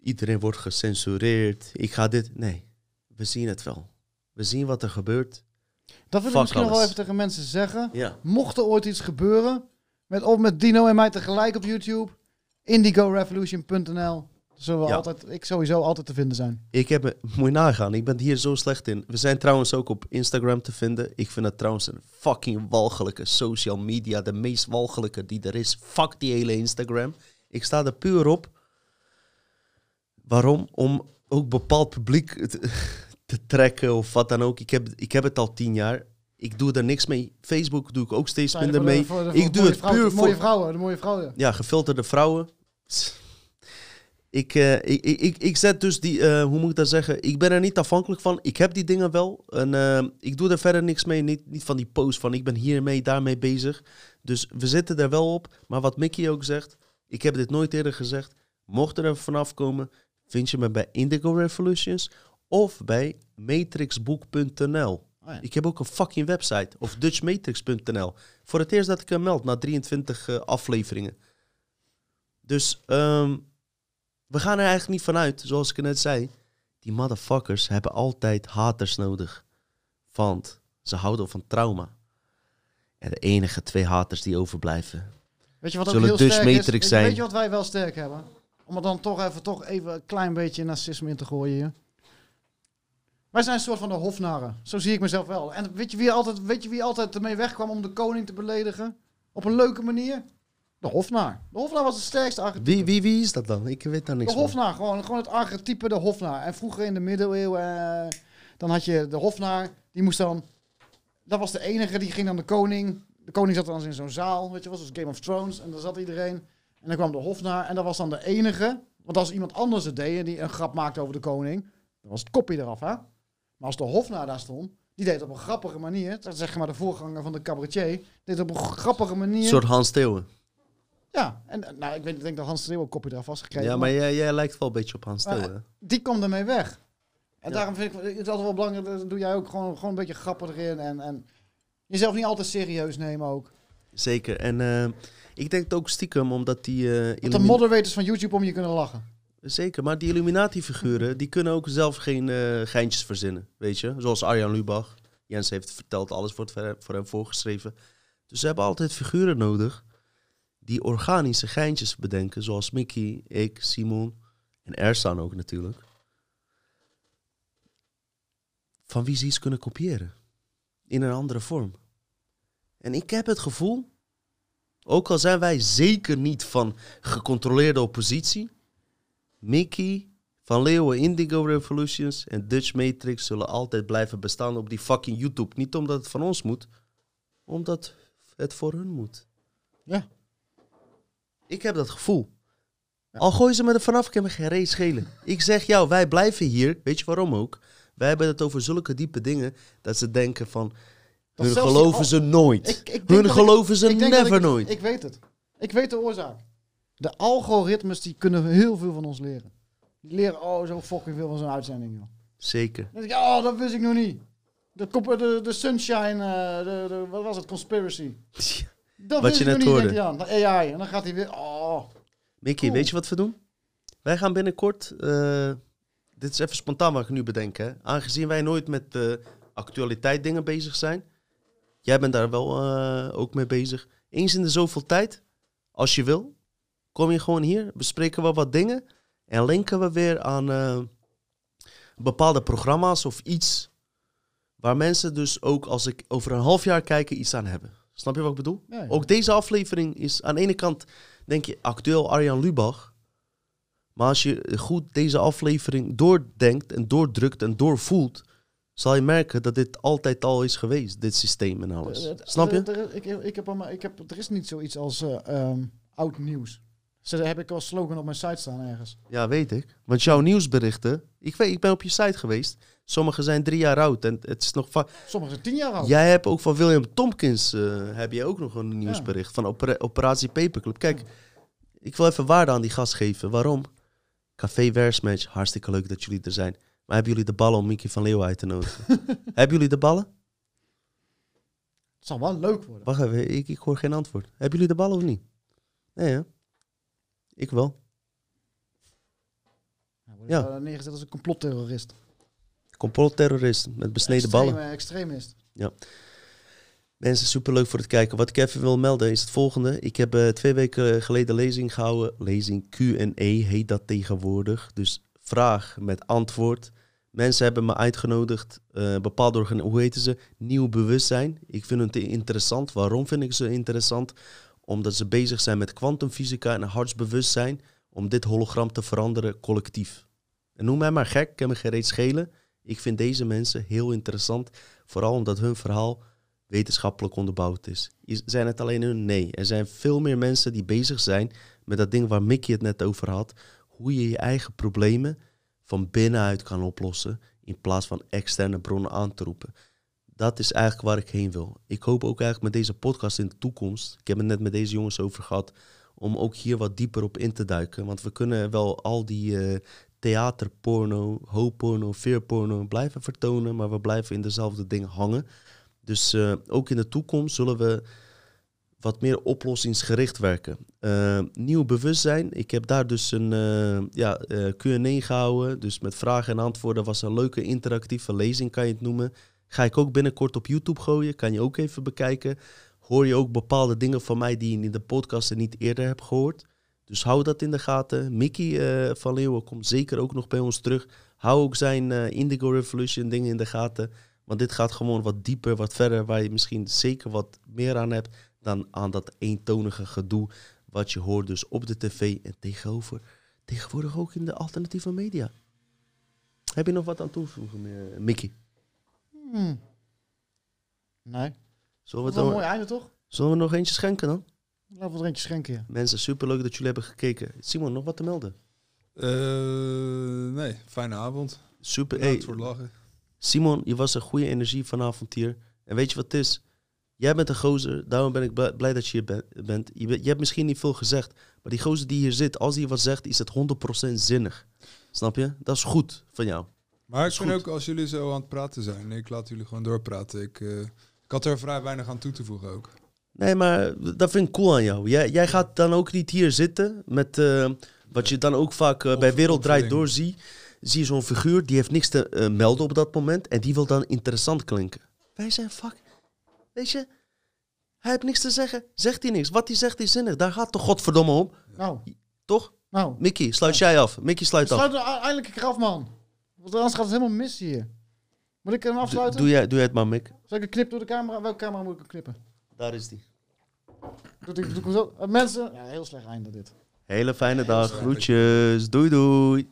iedereen wordt gecensureerd. Ik ga dit. Nee, we zien het wel. We zien wat er gebeurt. Dat wil ik misschien nog wel even tegen mensen zeggen. Ja. Mocht er ooit iets gebeuren, met, of met Dino en mij tegelijk op YouTube, indigorevolution.nl. Zullen we Ja. altijd, ik sowieso altijd te vinden zijn. Ik heb me, moet je nagaan, ik ben hier zo slecht in. We zijn trouwens ook op Instagram te vinden. Ik vind dat trouwens een fucking walgelijke social media. De meest walgelijke die er is. Fuck die hele Instagram. Ik sta er puur op. Waarom? Om ook bepaald publiek te, te trekken of wat dan ook. Ik heb, ik heb het al tien jaar. Ik doe er niks mee. Facebook doe ik ook steeds minder voor de- mee. voor voor Ik doe het puur de mooie voor- vrouwen, de mooie vrouwen. Ja, gefilterde vrouwen. Ik, eh, ik, ik, ik, ik zet dus die, eh, hoe moet ik dat zeggen? Ik ben er niet afhankelijk van. Ik heb die dingen wel. En eh, ik doe er verder niks mee. Niet, niet van die post van ik ben hiermee, daarmee bezig. Dus we zitten er wel op. Maar wat Mickey ook zegt, ik heb dit nooit eerder gezegd. Mocht er vanaf komen, vind je me bij Indigo Revolutions of bij matrixboek.nl. Oh ja. Ik heb ook een fucking website. Of dutchmatrix.nl. Voor het eerst dat ik hem meld na 23 eh, afleveringen. Dus ehm, we gaan er eigenlijk niet vanuit, zoals ik net zei. Die motherfuckers hebben altijd haters nodig. Want ze houden van trauma. En de enige twee haters die overblijven. Weet je wat Zullen heel dus sterk is? Matrix Weet je- zijn. Weet je wat wij wel sterk hebben? Om er dan toch even, toch even een klein beetje narcisme in te gooien hier. Wij zijn een soort van de hofnaren. Zo zie ik mezelf wel. En weet je wie altijd, weet je wie altijd ermee wegkwam om de koning te beledigen? Op een leuke manier? De hofnaar. De hofnaar was het sterkste archetype. Wie, wie, wie is dat dan? Ik weet daar niks De van. hofnaar, gewoon, gewoon het archetype de hofnaar. En vroeger in de middeleeuwen, eh, dan had je de hofnaar, die moest dan... Dat was de enige, die ging dan de koning. De koning zat dan in zo'n zaal, weet je wel, zoals Game of Thrones. En daar zat iedereen. En dan kwam de hofnaar en dat was dan de enige. Want als iemand anders het deed en die een grap maakte over de koning, dan was het kopje eraf, hè. Maar als de hofnaar daar stond, die deed op een grappige manier. Dat is zeg maar de voorganger van de cabaretier. Deed op een grappige manier. Een soort Hans Steeuwen. Ja, en nou, ik, weet, ik denk dat Hans Leeuw een kopje eraf was gekregen. Ja, maar jij, jij lijkt wel een beetje op Hans Steeuwen. die komt ermee weg. En Ja. daarom vind ik het is altijd wel belangrijk, dat doe jij ook gewoon, gewoon een beetje grappig erin. En, en jezelf niet altijd serieus nemen ook. Zeker. En eh, ik denk het ook stiekem, omdat die... eh, Dat de moderators van YouTube om je kunnen lachen. Zeker, maar die Illuminati-figuren, die kunnen ook zelf geen eh, geintjes verzinnen, weet je. Zoals Arjan Lubach. Jens heeft verteld, alles wordt voor hem voorgeschreven. Dus ze hebben altijd figuren nodig die organische geintjes bedenken. Zoals Mickey, ik, Simon en Ersan ook natuurlijk. Van wie ze iets kunnen kopiëren. In een andere vorm. En ik heb het gevoel, ook al zijn wij zeker niet van gecontroleerde oppositie... Mickey, Van Leeuwen, Indigo Revolutions en Dutch Matrix zullen altijd blijven bestaan op die fucking YouTube. Niet omdat het van ons moet, omdat het voor hun moet. Ja. Ik heb dat gevoel. Al gooien ze me er vanaf, ik heb me geen reet schelen. Ik zeg jou, wij blijven hier. Weet je waarom ook? Wij hebben het over zulke diepe dingen dat ze denken van... Dat hun die geloven ze nooit. Ik, ik denk hun ik- geloven ze never nooit. Ik weet het. Ik weet de oorzaak. De algoritmes die kunnen heel veel van ons leren. Die leren oh zo fucking veel van zo'n uitzending. Joh. Zeker. Dan denk ik, oh dat wist ik nog niet. De, de, de Sunshine, eh, de, de, wat was het, Conspiracy. Dat Wat je net hoorde. AI. En dan gaat hij weer, oh. Mickey, Cool. weet je wat we doen? Wij gaan binnenkort. eh, dit is even spontaan wat ik nu bedenk. Hè? Aangezien wij nooit met eh actualiteit dingen bezig zijn. Jij bent daar wel eh, ook mee bezig. Eens in de zoveel tijd, als je wil, kom je gewoon hier. Bespreken we wat dingen. En linken we weer aan eh, bepaalde programma's of iets. Waar mensen dus ook als ik over een half jaar kijken iets aan hebben. Snap je wat ik bedoel? Ja, ja. Ook deze aflevering is aan de ene kant, denk je, actueel Arjan Lubach. Maar als je goed deze aflevering doordenkt en doordrukt en doorvoelt, zal je merken dat dit altijd al is geweest, dit systeem en alles. Eh, het- Snap je? er- er- ik, ik heb, allemaal- ik heb, er is niet zoiets als eh, ehm, oud nieuws. Ze heb ik als slogan op mijn site staan ergens. Ja, weet ik. Want jouw nieuwsberichten, ik, weet, ik ben op je site geweest. Sommige zijn drie jaar oud en het is nog va- Sommigen zijn tien jaar oud. Jij hebt ook van William Tompkins, eh, heb je ook nog een nieuwsbericht van Opera- Operatie Paperclip. Kijk, ik wil even waarde aan die gast geven. Waarom? Café Versmatch, hartstikke leuk dat jullie er zijn. Maar hebben jullie de ballen om Mickey van Leeuwen uit te nodigen? hebben jullie de ballen? Het zal wel leuk worden. Wacht even, ik, ik hoor geen antwoord. Hebben jullie de ballen of niet? Nee, hè? Ik wel. Hij wordt Ja. eh, neergezet als een complotterrorist. Complotterrorist met besneden ballen. Extreme- Extremist. Mensen, superleuk voor het kijken. Wat ik even wil melden is het volgende. Ik heb eh, twee weken geleden lezing gehouden. Lezing Q&A heet dat tegenwoordig. Dus vraag met antwoord. Mensen hebben me uitgenodigd, eh bepaalde organ- hoe heten ze? Nieuw bewustzijn. Ik vind het interessant. Waarom vind ik ze interessant? Omdat ze bezig zijn met kwantumfysica en hartsbewustzijn. Om dit hologram te veranderen collectief. En noem mij maar gek, ik kan me geen reet schelen. Ik vind deze mensen heel interessant. Vooral omdat hun verhaal wetenschappelijk onderbouwd. Is- Zijn het alleen hun? Nee. Er zijn veel meer mensen die bezig zijn met dat ding waar Mickey het net over had. Hoe je je eigen problemen van binnenuit kan oplossen in plaats van externe bronnen aan te roepen. Dat is eigenlijk waar ik heen wil. Ik hoop ook eigenlijk met deze podcast in de toekomst, ik heb het net met deze jongens over gehad, om ook hier wat dieper op in te duiken. Want we kunnen wel al die eh, theaterporno, hoopporno, veerporno blijven vertonen, maar we blijven in dezelfde dingen hangen. Dus eh, ook in de toekomst zullen we wat meer oplossingsgericht werken. Eh, nieuw bewustzijn. Ik heb daar dus een eh, ja, Q&A gehouden. Dus met vragen en antwoorden was een leuke interactieve lezing, kan je het noemen. Ga ik ook binnenkort op YouTube gooien. Kan je ook even bekijken. Hoor je ook bepaalde dingen van mij die je in de podcast niet eerder hebt gehoord. Dus Dus hou dat in de gaten. Mickey eh, van Leeuwen komt zeker ook nog bij ons terug. Hou ook zijn eh, Indigo Revolution dingen in de gaten. Want dit gaat gewoon wat dieper, wat verder, waar je misschien zeker wat meer aan hebt dan aan dat eentonige gedoe wat je hoort dus op de tv en tegenover, tegenwoordig ook in de alternatieve media. Heb je nog wat aan toevoegen, eh, Mickey? Hmm. Nee. Zullen Dat we, is wel het een mooi einde, toch? zullen we nog eentje schenken dan? Laten we er eentje schenken, ja. Mensen, superleuk dat jullie hebben gekeken. Simon, nog wat te melden? Eh, nee, fijne avond. Super. Bedankt Hey, voor het lachen. Simon, je was een goede energie vanavond hier. En weet je wat het is? Jij bent een gozer, daarom ben ik bl- blij dat je hier ben- bent. Je, bent- je hebt misschien niet veel gezegd, maar die gozer die hier zit, als hij wat zegt, is het 100% zinnig. Snap je? Dat is goed van jou. Maar ik vind ook als jullie zo aan het praten zijn, ik laat jullie gewoon doorpraten. Ik, eh, ik had er vrij weinig aan toe te voegen ook. Nee, maar dat vind ik cool aan jou. Jij, jij gaat dan ook niet hier zitten met eh, wat je dan ook vaak eh, bij Wereld Draait. Door zie. Zie je zo'n figuur, die heeft niks te melden op dat moment en die wil dan interessant klinken. Wij zijn fuck. Weet je, hij heeft niks te zeggen, zegt hij niks. Wat hij zegt is zinnig. Daar gaat toch godverdomme om, Nou, toch? nou. Mickey, sluit jij af. Mickey, sluit af. Sluit er e- eindelijk een keer af, man. Want anders gaat het helemaal mis hier. Moet ik hem afsluiten? doe, jij, doe jij het maar, Mick. Zal ik een knip door de camera? Welke camera moet ik knippen? Daar is die. Doe, doe, doe, doe, zo. Eh, mensen, ja, heel slecht einde dit. Hele fijne dag. Groetjes. Doei doei.